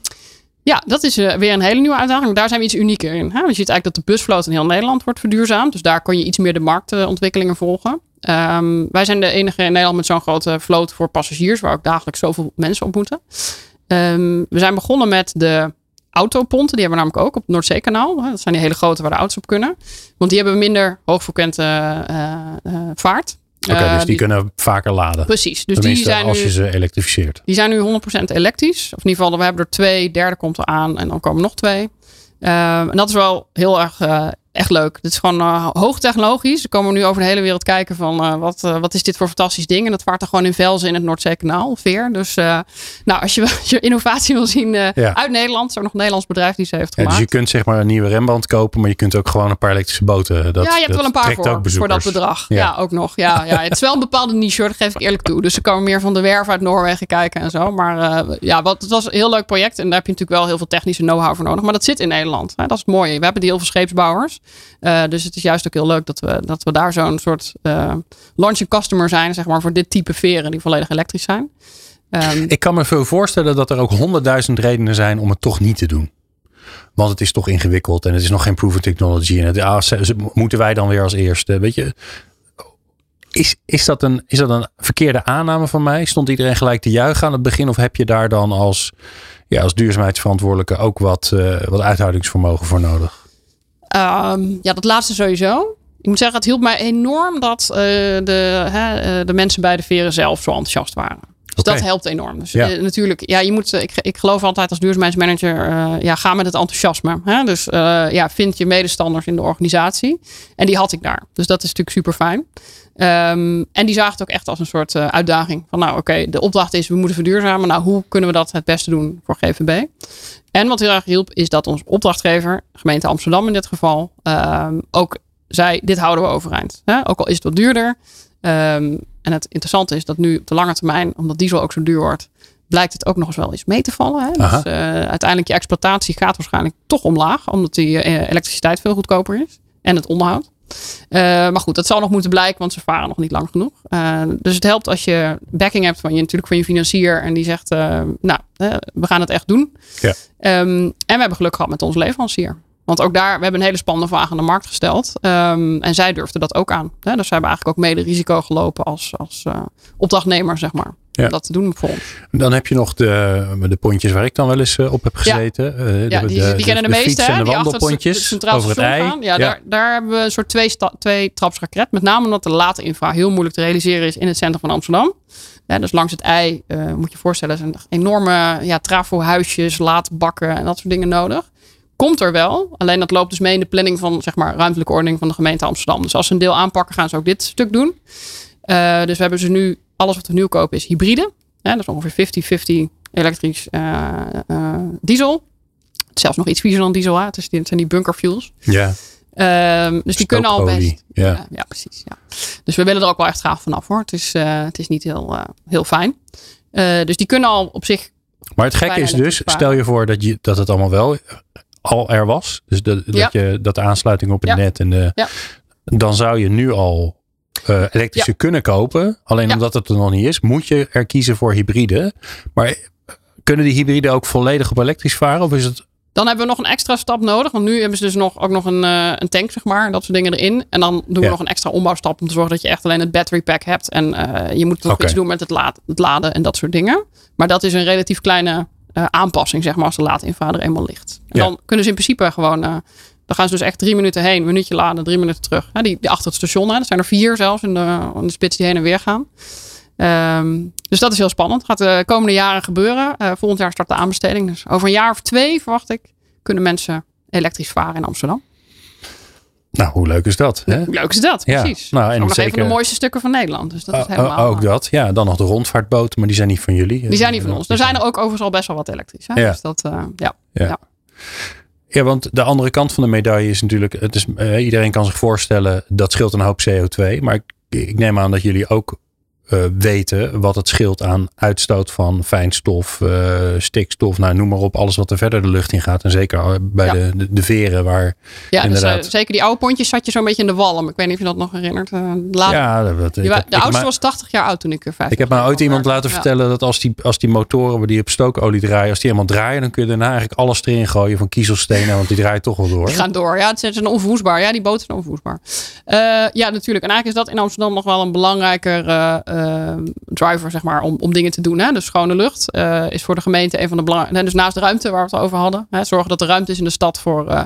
Ja, dat is eh, weer een hele nieuwe uitdaging. Daar zijn we iets unieker in. Hè? Want je ziet eigenlijk dat de busvloot in heel Nederland wordt verduurzaamd. Dus daar kon je iets meer de marktontwikkelingen volgen. Ehm, wij zijn de enige in Nederland met zo'n grote vloot voor passagiers, waar ook dagelijks zoveel mensen op moeten. Ehm, we zijn begonnen met de autoponten. Die hebben we namelijk ook op het Noordzeekanaal. Dat zijn die hele grote waar de auto's op kunnen. Want die hebben minder hoogfrequente eh, eh, vaart. Oké, dus die, kunnen vaker laden. Precies. Dus die zijn als nu... je ze elektrificeert. Die zijn nu 100% elektrisch. Of in ieder geval, we hebben er twee. Derde komt er aan. En dan komen nog twee. Ehm, en dat is wel heel erg eh, echt leuk. Dit is gewoon eh, hoogtechnologisch. We komen nu over de hele wereld kijken van eh, wat, eh, wat is dit voor fantastisch ding. En dat vaart er gewoon in Velzen in het Noordzeekanaal, Veer. Dus nou, als je, als je innovatie wil zien Ja. uit Nederland. is er nog een Nederlands bedrijf die ze heeft Ja, gemaakt. dus je kunt zeg maar een nieuwe remband kopen, maar je kunt ook gewoon een paar elektrische boten. Dat, ja, je hebt wel een paar voor, voor dat bedrag. Ja. Ja. ook nog. Ja, ja, het is wel een bepaalde niche, hoor, dat geef ik eerlijk toe. Dus ze komen meer van de werf uit Noorwegen kijken en zo. Maar ja, wat, het was een heel leuk project. En daar heb je natuurlijk wel heel veel technische know-how voor nodig. Maar dat zit in Nederland. Hè? Dat is het mooie. We hebben die heel veel scheepsbouwers. Eh, dus het is juist ook heel leuk dat we, dat we daar zo'n soort eh launching customer zijn, zeg maar, voor dit type veren die volledig elektrisch zijn. Ehm, Ik kan me veel voorstellen dat er ook honderdduizend redenen zijn om het toch niet te doen. Want het is toch ingewikkeld en het is nog geen proven technology. En het, ah, moeten wij dan weer als eerste? Weet je, is, is, dat een, is dat een verkeerde aanname van mij? Stond iedereen gelijk te juichen aan het begin? Of heb je daar dan als, ja, als duurzaamheidsverantwoordelijke ook wat, eh, wat uithoudingsvermogen voor nodig? Ehm, ja, dat laatste sowieso. Ik moet zeggen, het hielp mij enorm dat eh, de, hè, eh, de mensen bij de veren zelf zo enthousiast waren. Dus dat helpt enorm. Dus Ja. eh, natuurlijk, ja, je moet, ik, ik geloof altijd als duurzaamheidsmanager, ja, ga met het enthousiasme. Hè? Dus ja, vind je medestanders in de organisatie. En die had ik daar. Dus dat is natuurlijk super fijn. Ehm, en die zagen het ook echt als een soort eh, uitdaging. Van nou, oké, de opdracht is, we moeten verduurzamen. Nou, hoe kunnen we dat het beste doen voor GVB? En wat heel erg hielp, is dat ons opdrachtgever, gemeente Amsterdam in dit geval, ehm, ook zei: dit houden we overeind. Hè? Ook al is het wat duurder. Ehm, en het interessante is dat nu op de lange termijn, omdat diesel ook zo duur wordt, blijkt het ook nog eens wel eens mee te vallen. Hè? Dus, eh, uiteindelijk je exploitatie gaat waarschijnlijk toch omlaag, omdat die eh, elektriciteit veel goedkoper is. En het onderhoud. Eh, maar goed, dat zal nog moeten blijken, want ze varen nog niet lang genoeg. Eh, dus het helpt als je backing hebt van je, natuurlijk van je financier. En die zegt, eh, nou, we gaan het echt doen. Ja. Ehm, en we hebben geluk gehad met onze leverancier. Want ook daar, we hebben een hele spannende vraag aan de markt gesteld. Ehm, en zij durfden dat ook aan. Hè? Dus ze hebben eigenlijk ook mede risico gelopen als, als opdrachtnemer, zeg maar. Ja. Om dat te doen voor ons. Dan heb je nog de, de pontjes waar ik dan wel eens eh, op heb gezeten. Eh, Ja, de, die, de- die kennen de, de meeste. en de het- wandelpontjes het over het ei. gaan. Ja, Daar, daar hebben we een soort twee, sta- twee trapsraket. Met name omdat de late infra heel moeilijk te realiseren is in het centrum van Amsterdam. Ja, dus langs het ei, eh, moet je je voorstellen, zijn enorme ja, trafohuisjes, laadbakken en dat soort dingen nodig. Komt er wel, alleen dat loopt dus mee in de planning van zeg maar, ruimtelijke ordening van de gemeente Amsterdam. Dus als ze een deel aanpakken, gaan ze ook dit stuk doen. Dus we hebben ze nu, alles wat we nieuw kopen is hybride. Hè, dat is ongeveer 50-50 elektrisch eh, eh, diesel. Zelfs nog iets viezer dan diesel. Hè? Het, zijn die bunker fuels. Ja, Ehm, dus die kunnen al best. ja. Ja, ja, precies. Ja. Dus we willen er ook wel echt graag vanaf hoor. Het is, eh, het is niet heel, heel fijn. Dus die kunnen al op zich. Maar het gekke is dus, stel je voor dat, je, dat het allemaal wel al er was. Dus Ja. dat, je, dat de aansluiting op het net en de, dan zou je nu al eh, elektrische kunnen kopen. Alleen Ja. omdat het er nog niet is, moet je er kiezen voor hybride. Maar eh, kunnen die hybride ook volledig op elektrisch varen? Of is het Dan hebben we nog een extra stap nodig. Want nu hebben ze dus nog, ook nog een, eh, een tank, zeg maar. en Dat soort dingen erin. En dan doen we Ja. nog een extra ombouwstap. Om te zorgen dat je echt alleen het battery pack hebt. En je moet nog iets doen met het, laad, het laden en dat soort dingen. Maar dat is een relatief kleine aanpassing, zeg maar. Als de laadinva er eenmaal ligt. En Ja. dan kunnen ze in principe gewoon. Eh, dan gaan ze dus echt drie minuten heen, een minuutje laden, drie minuten terug. Ja, die, die achter het station, hè, dat zijn er vier zelfs in de, in de spits die heen en weer gaan. Ehm, dus dat is heel spannend. Gaat de komende jaren gebeuren. Eh, volgend jaar start de aanbesteding. Dus over een jaar of twee verwacht ik, kunnen mensen elektrisch varen in Amsterdam. Nou, hoe leuk is dat? Hè? Leuk is dat? Ja. Precies. Nou, en nog zeker- een van de mooiste stukken van Nederland. Dus dat is Oh, helemaal... oh, ook dat. Ja, dan nog de rondvaartboten, maar die zijn niet van jullie. Die zijn niet van ons. Er zijn er ook overigens al best wel wat elektrisch. Hè? Ja. Dus dat, eh, ja. Ja. Ja. Ja, want de andere kant van de medaille is natuurlijk, het is, eh, iedereen kan zich voorstellen dat scheelt een hoop CO2. Maar ik, ik neem aan dat jullie ook eh, weten wat het scheelt aan uitstoot van fijnstof, eh, stikstof, nou noem maar op, alles wat er verder de lucht in gaat. En zeker eh, bij Ja. de, de, de veren waar, Ja, dus, Inderdaad. zeker die oude pontjes zat je zo'n beetje in de walm. Ik weet niet of je dat nog herinnert. De laatste- ja, dat, die de oudste was 80 jaar oud toen ik er 50 Ik heb maar ooit iemand laten Ja. vertellen dat als die, als die motoren die op stookolie draaien, als die helemaal draaien, dan kun je daarna eigenlijk alles erin gooien van kiezelstenen, want die draait toch wel door. Die gaan door. Ja, het zijn onvoersbaar. Ja, die boten zijn onvoersbaar. Eh, ja, natuurlijk. En eigenlijk is dat in Amsterdam nog wel een belangrijker driver, zeg maar, om, om dingen te doen. Hè? Dus schone lucht eh, is voor de gemeente een van de belangrijke. Dus naast de ruimte waar we het over hadden. Hè? Zorgen dat er ruimte is in de stad voor eh,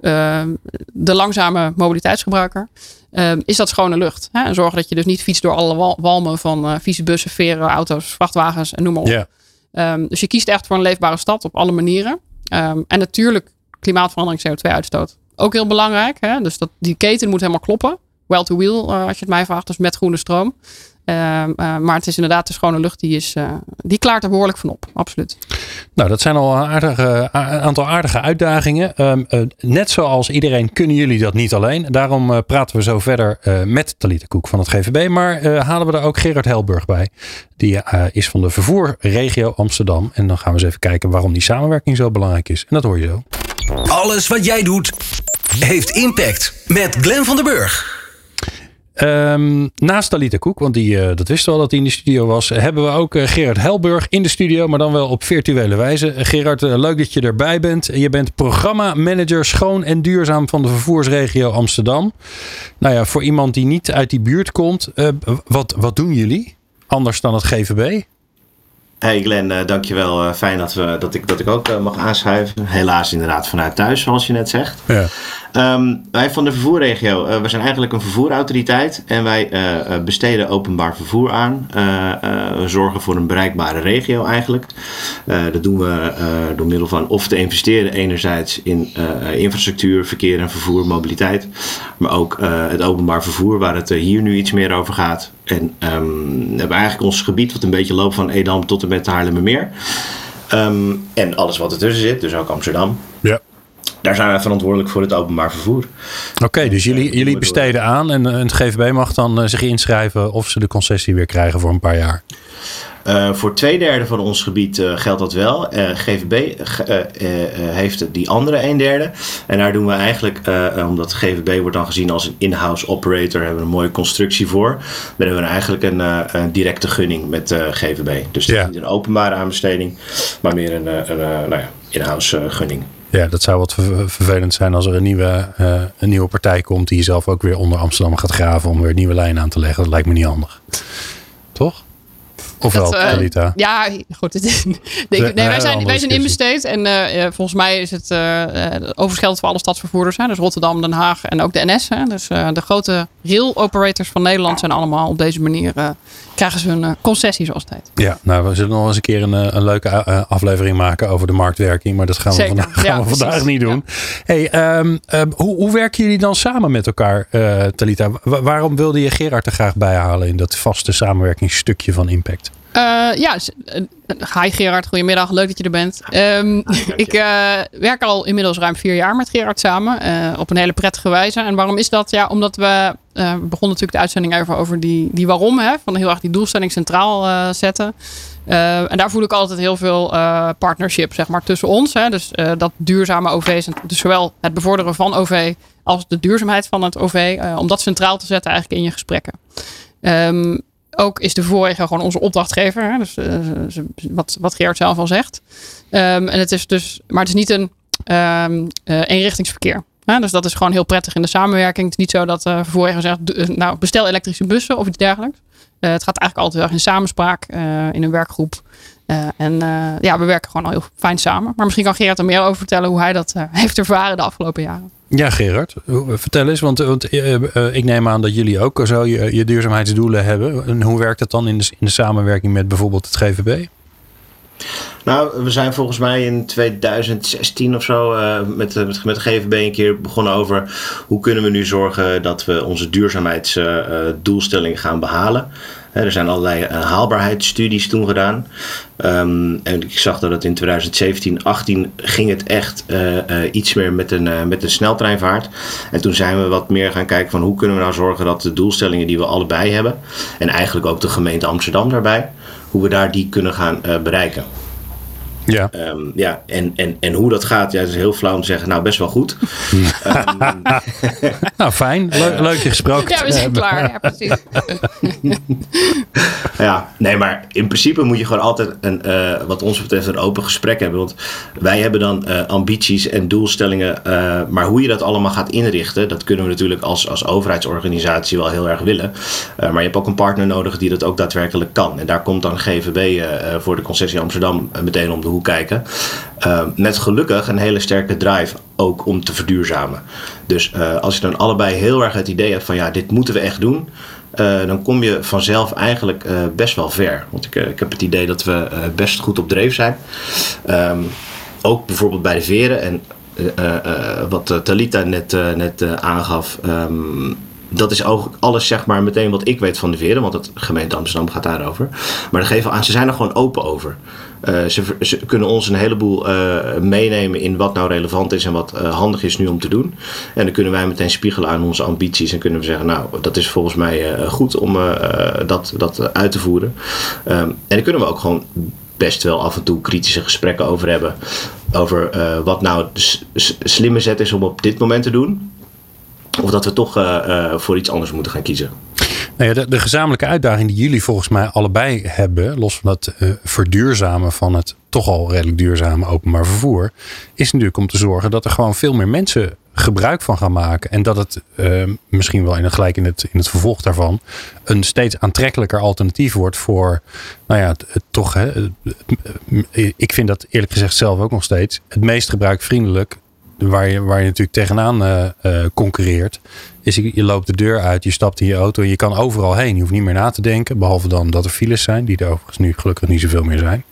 eh, de langzame mobiliteitsgebruiker. eh, is dat schone lucht. Hè? En zorgen dat je dus niet fietst door alle wal- walmen van eh vieze bussen, veren, auto's, vrachtwagens en noem maar op. Ehm, dus je kiest echt voor een leefbare stad op alle manieren. Ehm, en natuurlijk klimaatverandering, CO2-uitstoot. Ook heel belangrijk. Hè? Dus dat, die keten moet helemaal kloppen. Well to wheel, eh, als je het mij vraagt. Dus met groene stroom. Ehm, eh, maar het is inderdaad de schone lucht. Die, is, eh, die klaart er behoorlijk van op. Absoluut. Nou, dat zijn al een, aardige, a- een aantal aardige uitdagingen. Ehm, eh, net zoals iedereen kunnen jullie dat niet alleen. Daarom eh, praten we zo verder eh, met Talita Koek van het GVB. Maar eh, halen we er ook Gerard Helburg bij. Die eh, is van de vervoerregio Amsterdam. En dan gaan we eens even kijken waarom die samenwerking zo belangrijk is. En dat hoor je zo. Alles wat jij doet heeft impact. Met Glenn van den Burg. Ehm, naast Talita Koek, want die, eh, dat wisten we al dat hij in de studio was, hebben we ook eh, Gerard Helburg in de studio, maar dan wel op virtuele wijze. Eh, Gerard, leuk dat je erbij bent. Je bent programmamanager schoon en duurzaam van de vervoersregio Amsterdam. Nou ja, voor iemand die niet uit die buurt komt, wat, wat doen jullie? Anders dan het GVB? Hey Glenn, dankjewel. Fijn dat, we, dat, ik, dat ik ook mag aanschuiven. Helaas inderdaad vanuit thuis, zoals je net zegt. Ja. Ehm, wij van de vervoerregio, eh, we zijn eigenlijk een vervoerautoriteit en wij eh, eh, besteden openbaar vervoer aan. We zorgen voor een bereikbare regio eigenlijk. Dat doen we door middel van of te investeren enerzijds in infrastructuur, verkeer en vervoer, mobiliteit. Maar ook het openbaar vervoer waar het hier nu iets meer over gaat. En ehm, we hebben eigenlijk ons gebied wat een beetje loopt van Edam tot en met Haarlemmermeer. Ehm, en alles wat ertussen zit, dus ook Amsterdam. ja. Daar zijn wij verantwoordelijk voor het openbaar vervoer. Oké, dus jullie, jullie besteden aan en, eh, het GVB mag dan eh, zich inschrijven of ze de concessie weer krijgen voor een paar jaar. Uh, voor twee derde van ons gebied uh, geldt dat wel. Uh, GVB heeft die andere een derde. En daar doen we eigenlijk, omdat GVB wordt dan gezien als een in-house operator, hebben we een mooie constructie voor. Daar hebben we eigenlijk een, een directe gunning met GVB. Dus het is niet een openbare aanbesteding, maar meer een, een, nou ja, in-house gunning. Ja, dat zou wat vervelend zijn als er een nieuwe, uh, een nieuwe partij komt die zelf ook weer onder Amsterdam gaat graven om weer nieuwe lijnen aan te leggen. Dat lijkt me niet handig. Toch? Ofwel, dat, uh? Ja, goed. Het nee, wij zijn, wij zijn inbesteed. En uh, volgens mij is het overscheld voor alle stadsvervoerders. Hè? Dus Rotterdam, Den Haag en ook de NS. Hè? Dus de grote rail operators van Nederland zijn allemaal op deze manier... krijgen ze hun concessie zoals het heet. Ja, nou we zullen nog eens een keer een, een leuke aflevering maken over de marktwerking. Maar dat gaan we Zeker. vandaag, gaan ja, we vandaag niet doen. Ja. Hey, um, um, hoe, hoe, werken jullie dan samen met elkaar, Talita? waarom wilde je Gerard er graag bij halen in dat vaste samenwerkingsstukje van Impact? Uh, ja, hi Gerard, goedemiddag, leuk dat je er bent. Um, ik uh, werk al inmiddels ruim vier jaar met Gerard samen, uh, op een hele prettige wijze. En waarom is dat? Ja, omdat we, we begonnen natuurlijk de uitzending even over die, die waarom, hè, van heel erg die doelstelling centraal zetten. en daar voel ik altijd heel veel partnership zeg maar, tussen ons. Hè. Dus dat duurzame OV, dus zowel het bevorderen van OV als de duurzaamheid van het OV, om dat centraal te zetten eigenlijk in je gesprekken. Um, ook is de voorregio gewoon onze opdrachtgever. Hè? Dus wat, wat Gerard zelf al zegt. Um, en het is dus, maar het is niet een um, eenrichtingsverkeer. Hè? Dus dat is gewoon heel prettig in de samenwerking. Het is niet zo dat uh, vervoerregio zegt, nou bestel elektrische bussen of iets dergelijks. Uh, het gaat eigenlijk altijd erg in samenspraak, in een werkgroep. en ja, we werken gewoon al heel fijn samen. Maar misschien kan Gerard er meer over vertellen hoe hij dat heeft ervaren de afgelopen jaren. Ja, Gerard, vertel eens, want, want ik neem aan dat jullie ook zo je, je duurzaamheidsdoelen hebben. En hoe werkt dat dan in de, in de samenwerking met bijvoorbeeld het GVB? Nou, we zijn volgens mij in 2016 of zo uh, met, met, met de GVB een keer begonnen over hoe kunnen we nu zorgen dat we onze duurzaamheidsdoelstellingen gaan behalen. Er zijn allerlei haalbaarheidsstudies toen gedaan. Um, en ik zag dat het in 2017, 18 ging het echt iets meer met een, met een sneltreinvaart. En toen zijn we wat meer gaan kijken van hoe kunnen we nou zorgen dat de doelstellingen die we allebei hebben. En eigenlijk ook de gemeente Amsterdam daarbij. Hoe we daar die kunnen gaan bereiken. Ja. Um, ja, en, en, en hoe dat gaat, ja, is heel flauw om te zeggen, nou best wel goed. um, nou, fijn. Le leuk je gesproken. Ja, we zijn klaar. Ja, precies. ja, nee, maar in principe moet je gewoon altijd, een, uh, wat ons betreft, een open gesprek hebben. Want wij hebben dan uh, ambities en doelstellingen. Uh, maar hoe je dat allemaal gaat inrichten, dat kunnen we natuurlijk als, als overheidsorganisatie wel heel erg willen. maar je hebt ook een partner nodig die dat ook daadwerkelijk kan. En daar komt dan GVB voor de concessie Amsterdam meteen om de hoek kijken. Uh, met gelukkig een hele sterke drive ook om te verduurzamen. Dus uh, als je dan allebei heel erg het idee hebt van ja, dit moeten we echt doen. Uh, dan kom je vanzelf eigenlijk best wel ver. Want ik, ik heb het idee dat we best goed op dreef zijn. Um, ook bijvoorbeeld bij de veren. En wat Talita net, net aangaf. Um, dat is ook alles zeg maar meteen wat ik weet van de veren, want het gemeente Amsterdam gaat daarover. Maar dan geven aan, ze zijn er gewoon open over. Uh, ze, kunnen ons een heleboel uh, meenemen in wat nou relevant is en wat uh, handig is nu om te doen. En dan kunnen wij meteen spiegelen aan onze ambities en kunnen we zeggen, nou, dat is volgens mij goed om dat, dat uit te voeren. Um, en dan kunnen we ook gewoon best wel af en toe kritische gesprekken over hebben. Over wat nou de slimme zet is om op dit moment te doen. Of dat we toch voor iets anders moeten gaan kiezen. Nou ja, de, de, gezamenlijke uitdaging die jullie volgens mij allebei hebben, los van het uh, verduurzamen van het toch al redelijk duurzame openbaar vervoer, is natuurlijk om te zorgen dat er gewoon veel meer mensen gebruik van gaan maken. En dat het uh, misschien wel in het, gelijk in het, in het vervolg daarvan een steeds aantrekkelijker alternatief wordt voor, nou ja, het, toch, hè, ik vind dat eerlijk gezegd zelf ook nog steeds het meest gebruikvriendelijk waar je, waar je natuurlijk tegenaan uh, uh, concurreert, is je, loopt de deur uit, je stapt in je auto en je kan overal heen. Je hoeft niet meer na te denken, behalve dan dat er files zijn, die er overigens nu gelukkig niet zoveel meer zijn.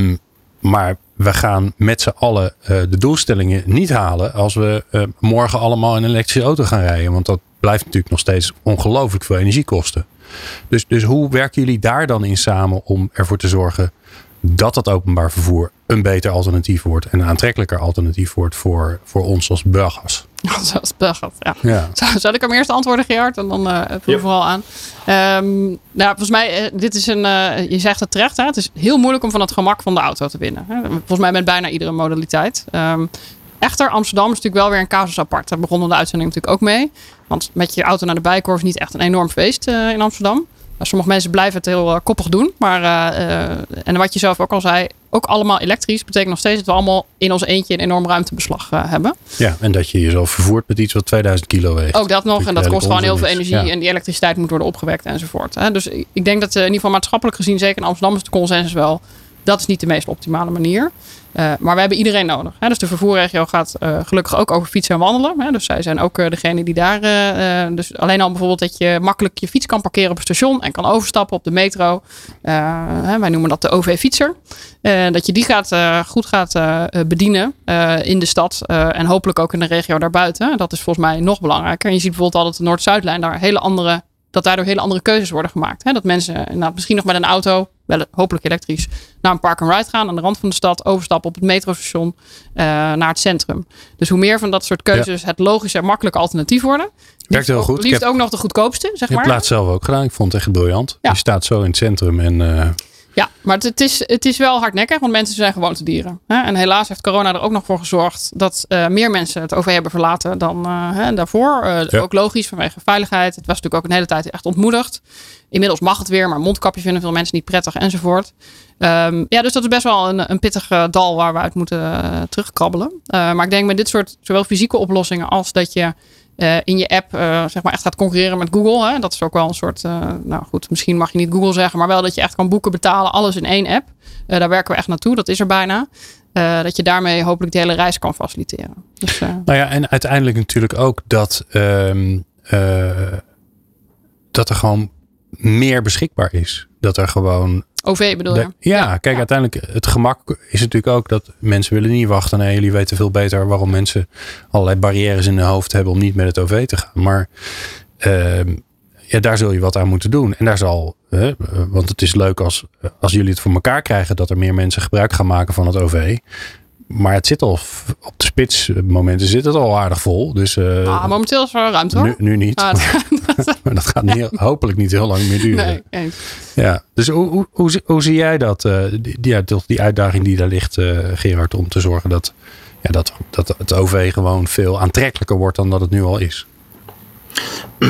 Um, maar we gaan met z'n allen uh, de doelstellingen niet halen als we morgen allemaal in een elektrische auto gaan rijden. Want dat blijft natuurlijk nog steeds ongelooflijk veel energie kosten. Dus, dus hoe werken jullie daar dan in samen om ervoor te zorgen dat het openbaar vervoer een beter alternatief wordt en een aantrekkelijker alternatief wordt voor, voor ons als burgers. Als burgers, ja. ja. Zal, zal ik hem eerst antwoorden, Gerard? En dan uh, vul ja. vooral aan. Um, nou, volgens mij, uh, dit is een, uh, je zegt het terecht, hè? het is heel moeilijk om van het gemak van de auto te winnen. Hè? Volgens mij met bijna iedere modaliteit. Um, echter, Amsterdam is natuurlijk wel weer een casus apart. Daar begonnen de uitzending natuurlijk ook mee. Want met je auto naar de bijkorf is niet echt een enorm feest in Amsterdam. Sommige mensen blijven het heel uh, koppig doen. Maar, uh, en wat je zelf ook al zei, ook allemaal elektrisch. Betekent nog steeds dat we allemaal in ons eentje een enorm ruimtebeslag hebben. Ja, en dat je jezelf vervoert met iets wat 2000 kilo weegt. Ook dat nog. En dat kost gewoon heel veel energie. Ja. En die elektriciteit moet worden opgewekt enzovoort. Hè. Dus ik denk dat in ieder geval maatschappelijk gezien, zeker in Amsterdam, is de consensus wel. Dat is niet de meest optimale manier. Uh, maar we hebben iedereen nodig. Hè? Dus de vervoerregio gaat uh, gelukkig ook over fietsen en wandelen. Hè? Dus zij zijn ook uh, degene die daar. dus alleen al bijvoorbeeld dat je makkelijk je fiets kan parkeren op het station en kan overstappen op de metro. Hè, wij noemen dat de OV-fietser. dat je die gaat, goed gaat bedienen in de stad en hopelijk ook in de regio daarbuiten. Dat is volgens mij nog belangrijker. En je ziet bijvoorbeeld al dat de Noord-Zuidlijn daar hele andere dat daardoor hele andere keuzes worden gemaakt. Hè? Dat mensen nou, misschien nog met een auto, wel hopelijk elektrisch, naar een park and ride gaan aan de rand van de stad, overstappen op het metrostation uh, naar het centrum. Dus hoe meer van dat soort keuzes ja. het logische en makkelijke alternatief worden. Werkt heel goed. Liefst ook nog de goedkoopste, zeg maar. Ik heb het zelf ook gedaan. Ik vond het echt briljant. Ja. Je staat zo in het centrum en... Uh, ja, maar het is, het is wel hardnekkig, want mensen zijn gewoon te dieren. En helaas heeft corona er ook nog voor gezorgd dat uh, meer mensen het OV hebben verlaten dan uh, daarvoor. Uh, ja. Ook logisch vanwege veiligheid. Het was natuurlijk ook een hele tijd echt ontmoedigd. Inmiddels mag het weer, maar mondkapje vinden veel mensen niet prettig enzovoort. Um, ja, dus dat is best wel een, een pittig dal waar we uit moeten terugkrabbelen. maar ik denk met dit soort zowel fysieke oplossingen als dat je uh, in je app uh, zeg maar echt gaat concurreren met Google. Hè? Dat is ook wel een soort, uh, nou goed, misschien mag je niet Google zeggen, maar wel dat je echt kan boeken, betalen, alles in één app. daar werken we echt naartoe, dat is er bijna. dat je daarmee hopelijk de hele reis kan faciliteren. Dus, nou ja, en uiteindelijk natuurlijk ook dat, um, dat er gewoon meer beschikbaar is. Dat er gewoon OV bedoel je? De- ja, kijk, uiteindelijk het gemak is natuurlijk ook dat mensen willen niet wachten. Nee, jullie weten veel beter waarom mensen allerlei barrières in hun hoofd hebben om niet met het OV te gaan. Maar ehm, ja, daar zul je wat aan moeten doen. En daar zal, want het is leuk als, als jullie het voor elkaar krijgen dat er meer mensen gebruik gaan maken van het OV. Maar het zit al op de spitsmomenten zit het al aardig vol. Dus eh, Ah, momenteel is er wel ruimte hoor. nu, nu niet. Ah, maar dat gaat niet, hopelijk niet heel lang meer duren. nee. Ja, dus hoe, hoe, hoe, zie- hoe zie jij dat, eh, die, die, uitdaging die daar ligt, eh, Gerard, om te zorgen dat, ja, dat, dat het OV gewoon veel aantrekkelijker wordt dan dat het nu al is?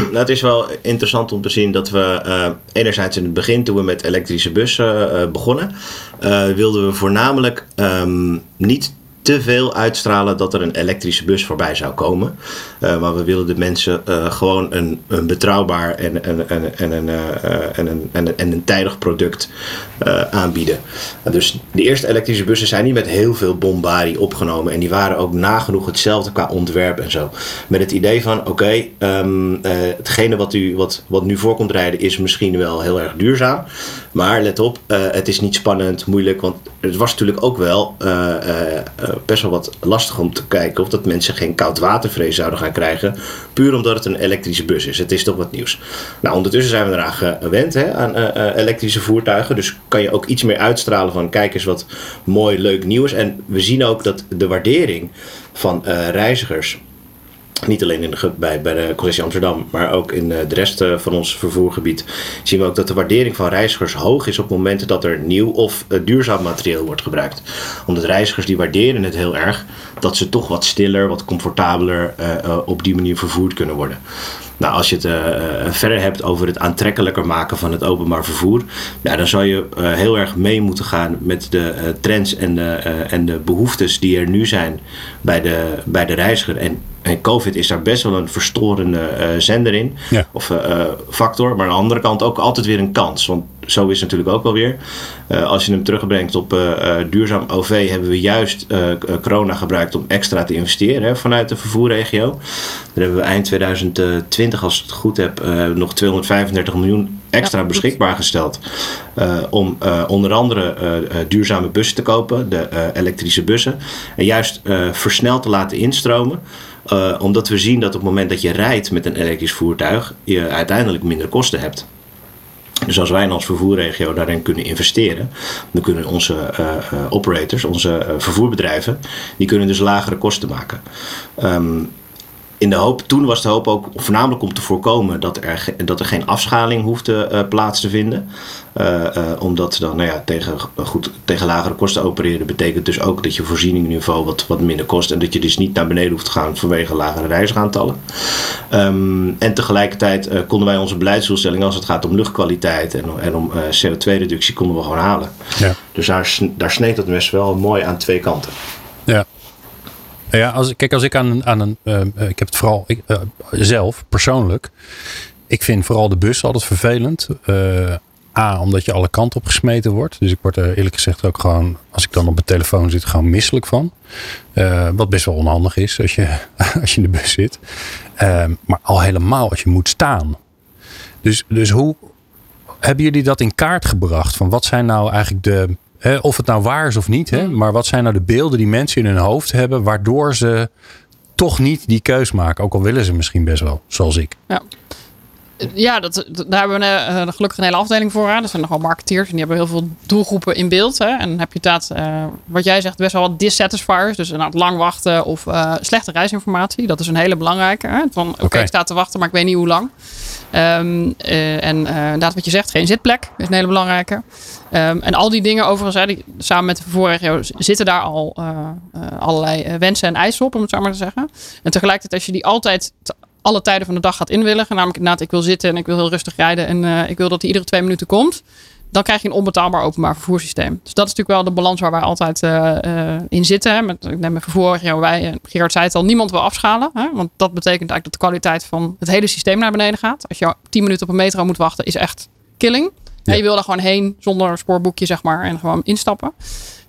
Het is wel interessant om te zien dat we eh, enerzijds in het begin, toen we met elektrische bussen eh, begonnen, eh, wilden we voornamelijk ehm, niet te veel uitstralen dat er een elektrische bus voorbij zou komen. Eh, maar we willen de mensen eh, gewoon een, een betrouwbaar en, en, en, en, een, eh, tijdig product aanbieden. En dus de eerste elektrische bussen zijn niet met heel veel bombardie opgenomen. En die waren ook nagenoeg hetzelfde qua ontwerp en zo. Met het idee van, oké, ehm, eh, hetgene wat, u, wat, wat nu voorkomt rijden is misschien wel heel erg duurzaam. Maar let op, het is niet spannend, moeilijk. Want het was natuurlijk ook wel best wel wat lastig om te kijken of dat mensen geen koudwatervrees zouden gaan krijgen. Puur omdat het een elektrische bus is. Het is toch wat nieuws. Nou, ondertussen zijn we eraan gewend hè, aan eh, eh, elektrische voertuigen. Dus kan je ook iets meer uitstralen van kijk eens wat mooi, leuk nieuw is. En we zien ook dat de waardering van eh, reizigers niet alleen in de, bij, bij de concessie Amsterdam, maar ook in eh, de rest eh, van ons vervoergebied. Zien we ook dat de waardering van reizigers hoog is op momenten dat er nieuw of eh, duurzaam materieel wordt gebruikt. Omdat reizigers die waarderen het heel erg dat ze toch wat stiller, wat comfortabeler op die manier vervoerd kunnen worden. Nou, als je het verder hebt over het aantrekkelijker maken van het openbaar vervoer, dan zou je heel erg mee moeten gaan met de trends en de, en de behoeftes die er nu zijn bij de, bij de reiziger. En, en COVID is daar best wel een verstorende eh, zender in, Ja. of eh, eh, factor, maar aan de andere kant ook altijd weer een kans. Want zo is het natuurlijk ook wel weer. Eh, als je hem terugbrengt op eh, eh, duurzaam OV, hebben we juist corona gebruikt om extra te investeren hè, vanuit de vervoerregio. Daar hebben we eind 2020, als ik het goed heb, eh, nog 235 miljoen extra Ja, beschikbaar gesteld. eh, om eh, onder andere duurzame bussen te kopen, de eh, elektrische bussen. En juist eh, versneld te laten instromen. Eh, omdat we zien dat op het moment dat je rijdt met een elektrisch voertuig, je uiteindelijk minder kosten hebt. Dus als wij als vervoerregio daarin kunnen investeren, dan kunnen onze eh, eh, operators, onze vervoerbedrijven, die kunnen dus lagere kosten maken. Ehm, in de hoop, toen was de hoop ook voornamelijk om te voorkomen dat er, dat er geen afschaling hoefde eh, plaats te vinden. Eh, eh, omdat dan, nou ja, tegen, goed, tegen lagere kosten opereren betekent dus ook dat je voorzieningsniveau wat, wat minder kost. En dat je dus niet naar beneden hoeft te gaan vanwege lagere reizigaantallen. Ehm, en tegelijkertijd konden wij onze beleidsdoelstellingen als het gaat om luchtkwaliteit en, en om eh, CO2-reductie konden we gewoon halen. Ja. Dus daar sneed het mes wel mooi aan twee kanten. Ja. Ja, als, kijk, als ik aan, aan een. eh, eh, ik heb het vooral eh, zelf, persoonlijk. Ik vind vooral de bus altijd vervelend. A, omdat je alle kanten op gesmeten wordt. Dus ik word er eerlijk gezegd ook gewoon, als ik dan op mijn telefoon zit, gewoon misselijk van. Wat best wel onhandig is als je, als je in de bus zit. Eh, maar al helemaal als je moet staan. Dus, dus hoe hebben jullie dat in kaart gebracht? Van wat zijn nou eigenlijk de. Hè, of het nou waar is of niet, hè, maar wat zijn nou de beelden die mensen in hun hoofd hebben. waardoor ze toch niet die keus maken? Ook al willen ze misschien best wel, zoals ik. Ja. Ja, dat, dat- daar hebben we eh, gelukkig een hele afdeling voor. Hè. Er zijn nogal marketeers en die hebben heel veel doelgroepen in beeld. Hè. En dan heb je inderdaad, eh, wat jij zegt, best wel wat dissatisfiers. Dus inderdaad lang wachten of eh, slechte reisinformatie. Dat is een hele belangrijke. Hè. Van oké, ik sta te wachten, maar ik weet niet hoe lang. Ehm, eh, en inderdaad wat je zegt, geen zitplek is een hele belangrijke. Ehm, en al die dingen overigens, hè, die, samen met de vervoerregio zitten daar al allerlei wensen en eisen op, om het zo maar te zeggen. En tegelijkertijd als je die altijd alle tijden van de dag gaat inwilligen, namelijk inderdaad ik wil zitten en ik wil heel rustig rijden en eh, ik wil dat hij iedere twee minuten komt, dan krijg je een onbetaalbaar openbaar vervoerssysteem. Dus dat is natuurlijk wel de balans waar wij altijd eh, eh, in zitten. Hè. Met, ik neem mijn vervoerregio, wij, eh, Gerard zei het al, niemand wil afschalen. Hè, want dat betekent eigenlijk dat de kwaliteit van het hele systeem naar beneden gaat. Als je tien minuten op een metro moet wachten, is echt killing. Ja. En je wil daar gewoon heen zonder spoorboekje, zeg maar, en gewoon instappen.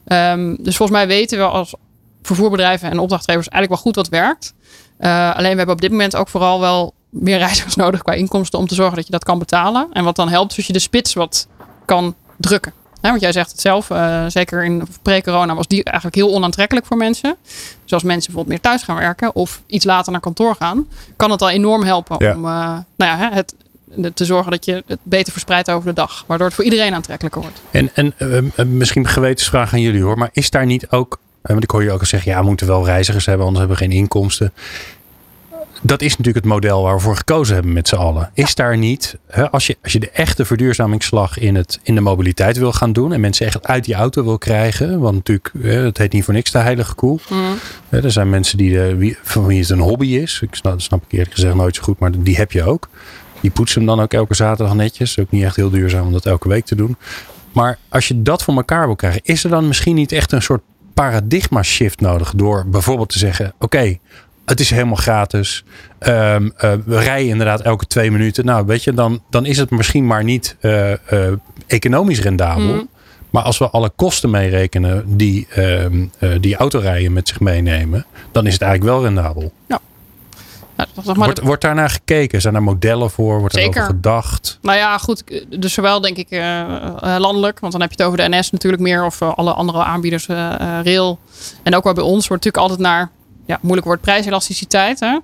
Ehm, dus volgens mij weten we als vervoerbedrijven en opdrachtgevers eigenlijk wel goed wat werkt. Eh, alleen we hebben op dit moment ook vooral wel meer reizigers nodig qua inkomsten om te zorgen dat je dat kan betalen. En wat dan helpt is als je de spits wat kan drukken. want jij zegt het zelf, uh, zeker in pre-corona was die eigenlijk heel onaantrekkelijk voor mensen. Dus als mensen bijvoorbeeld meer thuis gaan werken of iets later naar kantoor gaan, kan het al enorm helpen om uh, nou ja, het, te zorgen dat je het beter verspreidt over de dag. Waardoor het voor iedereen aantrekkelijker wordt. En, en uh, misschien een gewetensvraag aan jullie hoor. Maar is daar niet ook, want ik hoor je ook al zeggen, ja, we moeten wel reizigers hebben, anders hebben we geen inkomsten dat is natuurlijk het model waar we voor gekozen hebben met z'n allen. Is daar niet, hè, als, je, als je de echte verduurzamingsslag in, het, in de mobiliteit wil gaan doen en mensen echt uit die auto wil krijgen, want natuurlijk, hè, het heet niet voor niks de heilige koe. Mm. er zijn mensen die de, wie, van wie het een hobby is. Ik snap, dat snap ik eerlijk gezegd nooit zo goed, maar die heb je ook. Die poetsen hem dan ook elke zaterdag netjes. Ook niet echt heel duurzaam om dat elke week te doen. Maar als je dat voor elkaar wil krijgen, is er dan misschien niet echt een soort paradigma shift nodig door bijvoorbeeld te zeggen: oké, het is helemaal gratis. Um, uh, we rijden inderdaad elke twee minuten. Nou, weet je, dan, dan is het misschien maar niet uh, uh, economisch rendabel. Mm. Maar als we alle kosten meerekenen die, ehm, die autorijden met zich meenemen, dan is het eigenlijk wel rendabel. Ja. Nou, wordt, wordt daarnaar gekeken? Zijn er modellen voor? Wordt er over gedacht? Nou ja, goed. Dus zowel denk ik landelijk, want dan heb je het over de NS natuurlijk meer of alle andere aanbieders, rail. En ook wel bij ons wordt natuurlijk altijd naar ja, moeilijk wordt prijselasticiteit. Hè?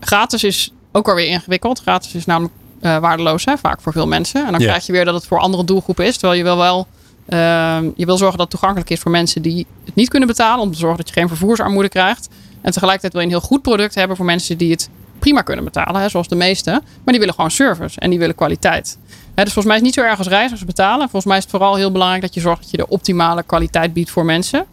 Gratis is ook alweer ingewikkeld. Gratis is namelijk uh, waardeloos, hè, vaak voor veel mensen. En dan krijg je weer dat het voor andere doelgroepen is. Terwijl je wil wel uh, je wil zorgen dat het toegankelijk is voor mensen die het niet kunnen betalen. Om te zorgen dat je geen vervoersarmoede krijgt. En tegelijkertijd wil je een heel goed product hebben voor mensen die het prima kunnen betalen, hè, zoals de meeste. Maar die willen gewoon service en die willen kwaliteit. Hè, dus volgens mij is het niet zo erg als reizigers betalen. Volgens mij is het vooral heel belangrijk dat je zorgt dat je de optimale kwaliteit biedt voor mensen. Um,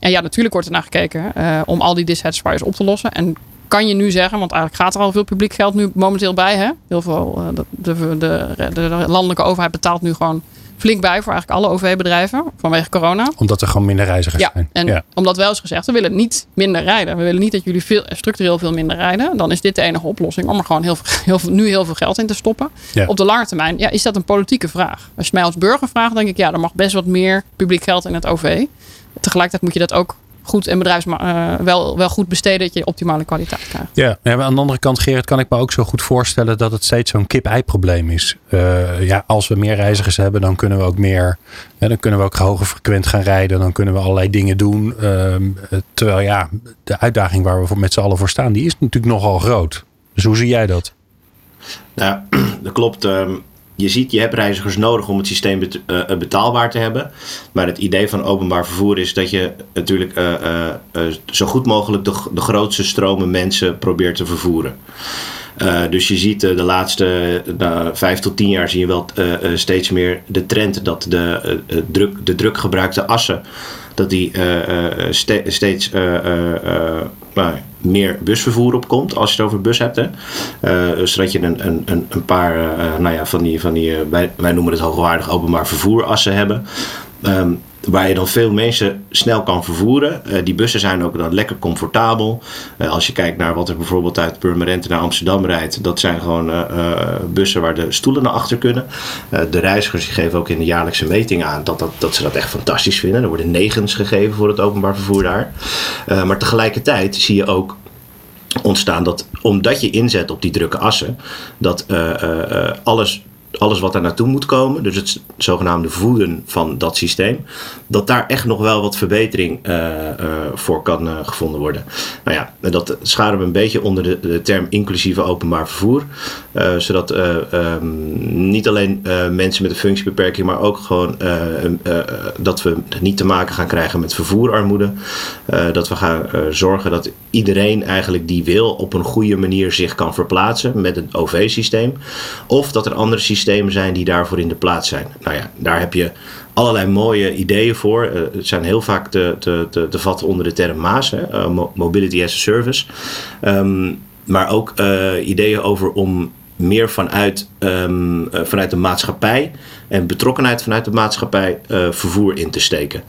en ja, natuurlijk wordt er naar gekeken uh, om al die dissatisfiers op te lossen. En kan je nu zeggen, want eigenlijk gaat er al veel publiek geld nu momenteel bij. Hè? Heel veel, de, de, de landelijke overheid betaalt nu gewoon flink bij voor eigenlijk alle OV-bedrijven vanwege corona. Omdat er gewoon minder reizigers ja, zijn. En ja. omdat wel eens gezegd, we willen niet minder rijden. We willen niet dat jullie veel, structureel veel minder rijden. Dan is dit de enige oplossing om er gewoon heel veel, heel veel, nu heel veel geld in te stoppen. Ja. Op de lange termijn ja, is dat een politieke vraag. Als je mij als burger vraagt, denk ik, ja, er mag best wat meer publiek geld in het OV. Tegelijkertijd moet je dat ook goed en bedrijfs uh, wel, wel goed besteden dat je optimale kwaliteit krijgt. Ja, ja, aan de andere kant, Gerrit, kan ik me ook zo goed voorstellen dat het steeds zo'n kip-ei-probleem is. Uh, ja, als we meer reizigers hebben, dan kunnen we ook meer, ja, dan kunnen we ook hoger frequent gaan rijden. Dan kunnen we allerlei dingen doen. Uh, terwijl ja, de uitdaging waar we voor met z'n allen voor staan, die is natuurlijk nogal groot. Dus hoe zie jij dat? Nou, dat klopt. Um, je ziet, je hebt reizigers nodig om het systeem eh, eh, betaalbaar te hebben. Maar het idee van openbaar vervoer is dat je natuurlijk uh, uh, zo goed mogelijk de, grootste stromen mensen probeert te vervoeren. dus je ziet de laatste vijf tot tien jaar zie je wel steeds meer de trend dat de, druk, de druk gebruikte assen dat die ste steeds nou, meer busvervoer op komt als je het over bus hebt. Hè. Uh, zodat je een, een, een paar uh, nou ja, van die, van die uh, wij, wij noemen het hoogwaardig openbaar vervoerassen hebben. Um, waar je dan veel mensen snel kan vervoeren. Uh, die bussen zijn ook dan lekker comfortabel. Uh, als je kijkt naar wat er bijvoorbeeld uit Purmerend naar Amsterdam rijdt, dat zijn gewoon uh, bussen waar de stoelen naar achter kunnen. de reizigers geven ook in de jaarlijkse meting aan dat, dat, dat ze dat echt fantastisch vinden. Er worden negens gegeven voor het openbaar vervoer daar. maar tegelijkertijd zie je ook ontstaan dat omdat je inzet op die drukke assen, dat alles alles wat er naartoe moet komen, dus het zogenaamde voeden van dat systeem, dat daar echt nog wel wat verbetering uh, uh, voor kan uh, gevonden worden. Nou ja, dat scharen we een beetje onder de, term inclusieve openbaar vervoer, zodat um, niet alleen mensen met een functiebeperking, maar ook gewoon dat we niet te maken gaan krijgen met vervoerarmoede, dat we gaan zorgen dat iedereen eigenlijk die wil op een goede manier zich kan verplaatsen met het OV-systeem, of dat er andere systemen zijn die daarvoor in de plaats zijn. Nou ja, daar heb je allerlei mooie ideeën voor. Uh, het zijn heel vaak te, te, te, te, vatten onder de term MAAS, hè, uh, Mobility as a Service. Um, maar ook uh, ideeën over om meer vanuit, um, vanuit de maatschappij en betrokkenheid vanuit de maatschappij vervoer in te steken.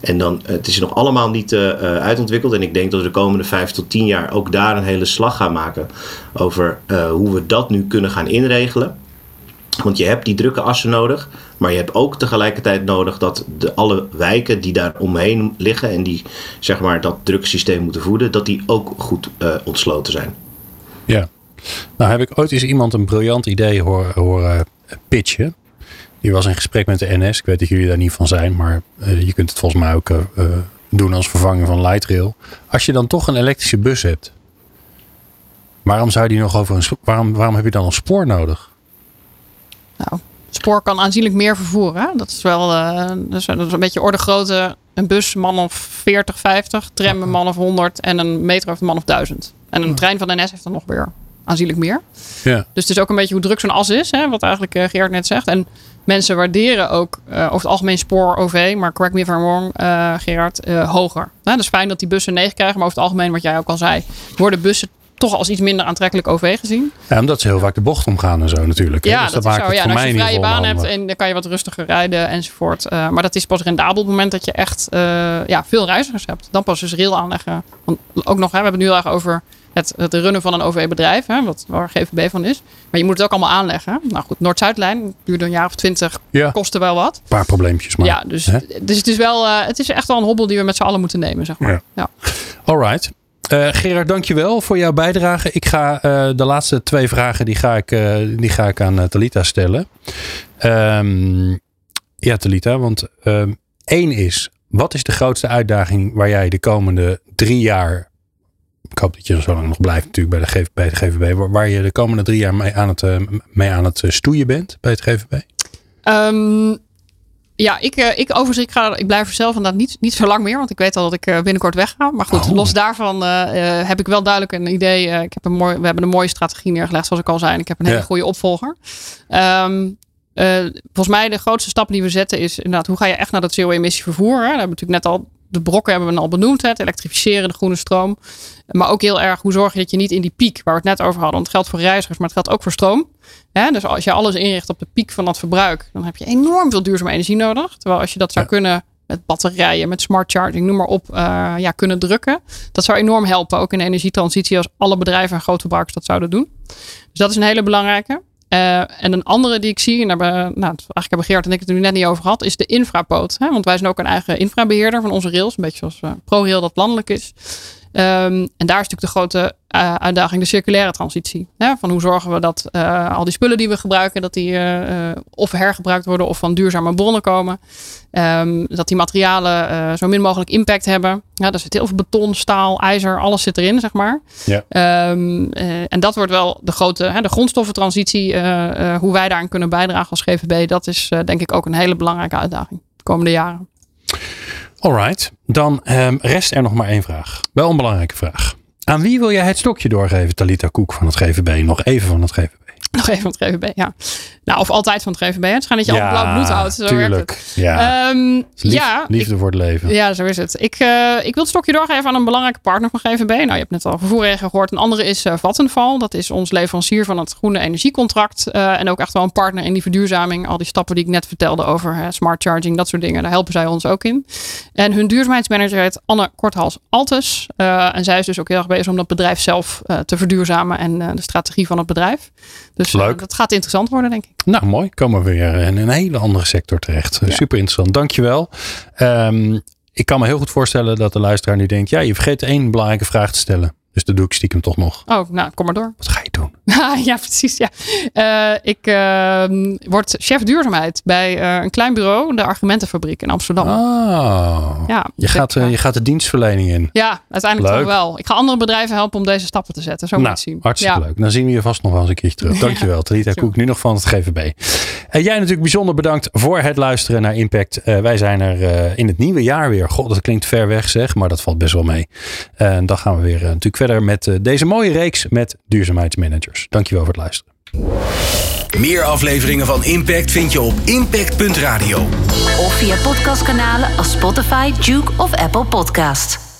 En dan, het is nog allemaal niet uh, uitontwikkeld. En ik denk dat we de komende vijf tot tien jaar ook daar een hele slag gaan maken over hoe we dat nu kunnen gaan inregelen. Want je hebt die drukke assen nodig, maar je hebt ook tegelijkertijd nodig dat de, alle wijken die daar omheen liggen en die zeg maar, dat drukke systeem moeten voeden, dat die ook goed uh, ontsloten zijn. Ja, nou heb ik ooit eens iemand een briljant idee horen, pitchen. Die was in gesprek met de NS. Ik weet dat jullie daar niet van zijn, maar eh, je kunt het volgens mij ook eh, eh, doen als vervanging van lightrail. Als je dan toch een elektrische bus hebt, waarom zou die nog over een waarom, waarom heb je dan een spoor nodig? Nou, spoor kan aanzienlijk meer vervoeren. Hè? Dat is wel eh, dat is, dat is een beetje orde grootte. Een bus, man of 40, 50. Tram, een man of 100. En een metro een man of 1000. En een trein van de NS heeft dan nog weer aanzienlijk meer. Ja. Dus het is ook een beetje hoe druk zo'n as is. Hè? Wat eigenlijk eh, Gerard net zegt. En mensen waarderen ook eh, over het algemeen spoor OV. Maar correct me if I'm wrong, eh, Gerard, eh, hoger. Hè? Dus fijn dat die bussen 9 krijgen. Maar over het algemeen, wat jij ook al zei, worden bussen toch als iets minder aantrekkelijk OV gezien. Ja, omdat ze heel vaak de bocht omgaan en zo natuurlijk. Ja, Dus dat, maakt is zo. het Ja, voor en als je vrije baan hebt en dan kan je wat rustiger rijden enzovoort. Eh, maar dat is pas rendabel op het moment dat je echt eh, ja, veel reizigers hebt. Dan pas dus rail aanleggen. Want ook nog, hè, we hebben het nu erg over het, het runnen van een OV-bedrijf, hè, wat, waar GVB van is. Maar je moet het ook allemaal aanleggen. Nou goed, Noord-Zuidlijn duurde een jaar of twintig, Ja, een kostte wel wat. paar probleempjes maar. ja, dus, hè? dus het is wel, eh, het is echt wel een hobbel die we met z'n allen moeten nemen, zeg maar. Ja. Ja. Alright. Eh Gerard, dankjewel voor jouw bijdrage. Ik ga eh, de laatste twee vragen die ga ik, eh, die ga ik aan Talita stellen. Ehm, ja, Talita, want ehm, één is, wat is de grootste uitdaging waar jij de komende drie jaar, ik hoop dat je zo lang nog blijft natuurlijk bij de, de GVB, waar, je de komende drie jaar mee aan het, mee aan het stoeien bent bij het GVB? Ja, ik, eh, ik overigens, ik, ga, ik blijf er zelf inderdaad niet, niet zo lang meer. Want ik weet al dat ik eh, binnenkort wegga. Maar goed, Oh. los daarvan eh, heb ik wel duidelijk een idee. Ik heb een mooi, we hebben een mooie strategie neergelegd, zoals ik al zei. En ik heb een hele goede opvolger. Ehm, eh, volgens mij de grootste stap die we zetten is inderdaad, hoe ga je echt naar dat CO-emissie vervoer? Hè? Daar hebben we natuurlijk net al, de brokken hebben we al benoemd. Hè? Het elektrificeren, de groene stroom. Maar ook heel erg, hoe zorg je dat je niet in die piek, waar we het net over hadden. Want het geldt voor reizigers, maar het geldt ook voor stroom. Hè? Dus als je alles inricht op de piek van dat verbruik, dan heb je enorm veel duurzame energie nodig. Terwijl als je dat zou Ja. kunnen met batterijen, met smart charging, noem maar op, eh, ja, kunnen drukken. Dat zou enorm helpen, ook in de energietransitie, als alle bedrijven en grootverbruikers dat zouden doen. Dus dat is een hele belangrijke. Eh, en een andere die ik zie, en nou, eigenlijk hebben Geert en ik het nu net niet over gehad, is de infrapoot. Hè? Want wij zijn ook een eigen infrabeheerder van onze rails, een beetje zoals eh, ProRail dat landelijk is. Ehm, en daar is natuurlijk de grote eh, uitdaging de circulaire transitie. Hè? Van hoe zorgen we dat eh, al die spullen die we gebruiken, dat die eh, of hergebruikt worden of van duurzame bronnen komen. Ehm, dat die materialen zo min mogelijk impact hebben. Ja, daar zit heel veel beton, staal, ijzer, alles zit erin, zeg maar. Ja. Ehm, eh, en dat wordt wel de grote, hè, de grondstoffentransitie, hoe wij daaraan kunnen bijdragen als GVB, dat is denk ik ook een hele belangrijke uitdaging de komende jaren. Alright, dan ehm, rest er nog maar één vraag. Wel een belangrijke vraag. Aan wie wil jij het stokje doorgeven, Talita Koek van het GVB? Nog even van het GVB. Nog even van het GVB, ja. Nou, of altijd van het GVB. Het schijnt dat je al blauw bloed houdt. Zo werkt tuurlijk. het. Ja, Ehm, Lief- ja, liefde voor het leven. Ja, zo is het. Ik, eh, ik wil het stokje doorgeven aan een belangrijke partner van GVB. Nou, je hebt net al vervoerregen gehoord. Een andere is eh, Vattenfall. Dat is ons leverancier van het groene energiecontract. Eh, en ook echt wel een partner in die verduurzaming. Al die stappen die ik net vertelde over smart charging, dat soort dingen. Daar helpen zij ons ook in. En hun duurzaamheidsmanager heet Anne Korthals Altes. Eh, en zij is dus ook heel erg bezig om dat bedrijf zelf te verduurzamen. En de strategie van het bedrijf. Dus eh, Leuk. dat gaat interessant worden, denk ik. Nou, mooi. Komen we weer in een hele andere sector terecht. Ja. Super interessant. Dankjewel. Ehm ik kan me heel goed voorstellen dat de luisteraar nu denkt... ja, je vergeet één belangrijke vraag te stellen. Dus dat doe ik stiekem toch nog. Oh, nou, kom maar door. Wat ga je doen? ja, precies. Ja. Eh, ik ehm, word chef duurzaamheid bij eh, een klein bureau, de Argumentenfabriek in Amsterdam. Oh, Ja, je, gaat, eh, je gaat de dienstverlening in. ja, uiteindelijk toch wel. Ik ga andere bedrijven helpen om deze stappen te zetten. Zo moet je Nou, het zien. hartstikke ja. leuk. Dan zien we je vast nog wel eens een keertje terug. Dankjewel. Talita dankjewel. Koek, nu nog van het GVB. En jij natuurlijk bijzonder bedankt voor het luisteren naar Impact. Wij zijn er in het nieuwe jaar weer. God, dat klinkt ver weg zeg, maar dat valt best wel mee. En dan gaan we weer natuurlijk verder met eh, deze mooie reeks met duurzaamheidsmanagers. Dankjewel voor het luisteren. Meer afleveringen van Impact vind je op impact.radio. Of via podcastkanalen als Spotify, Duke of Apple Podcast.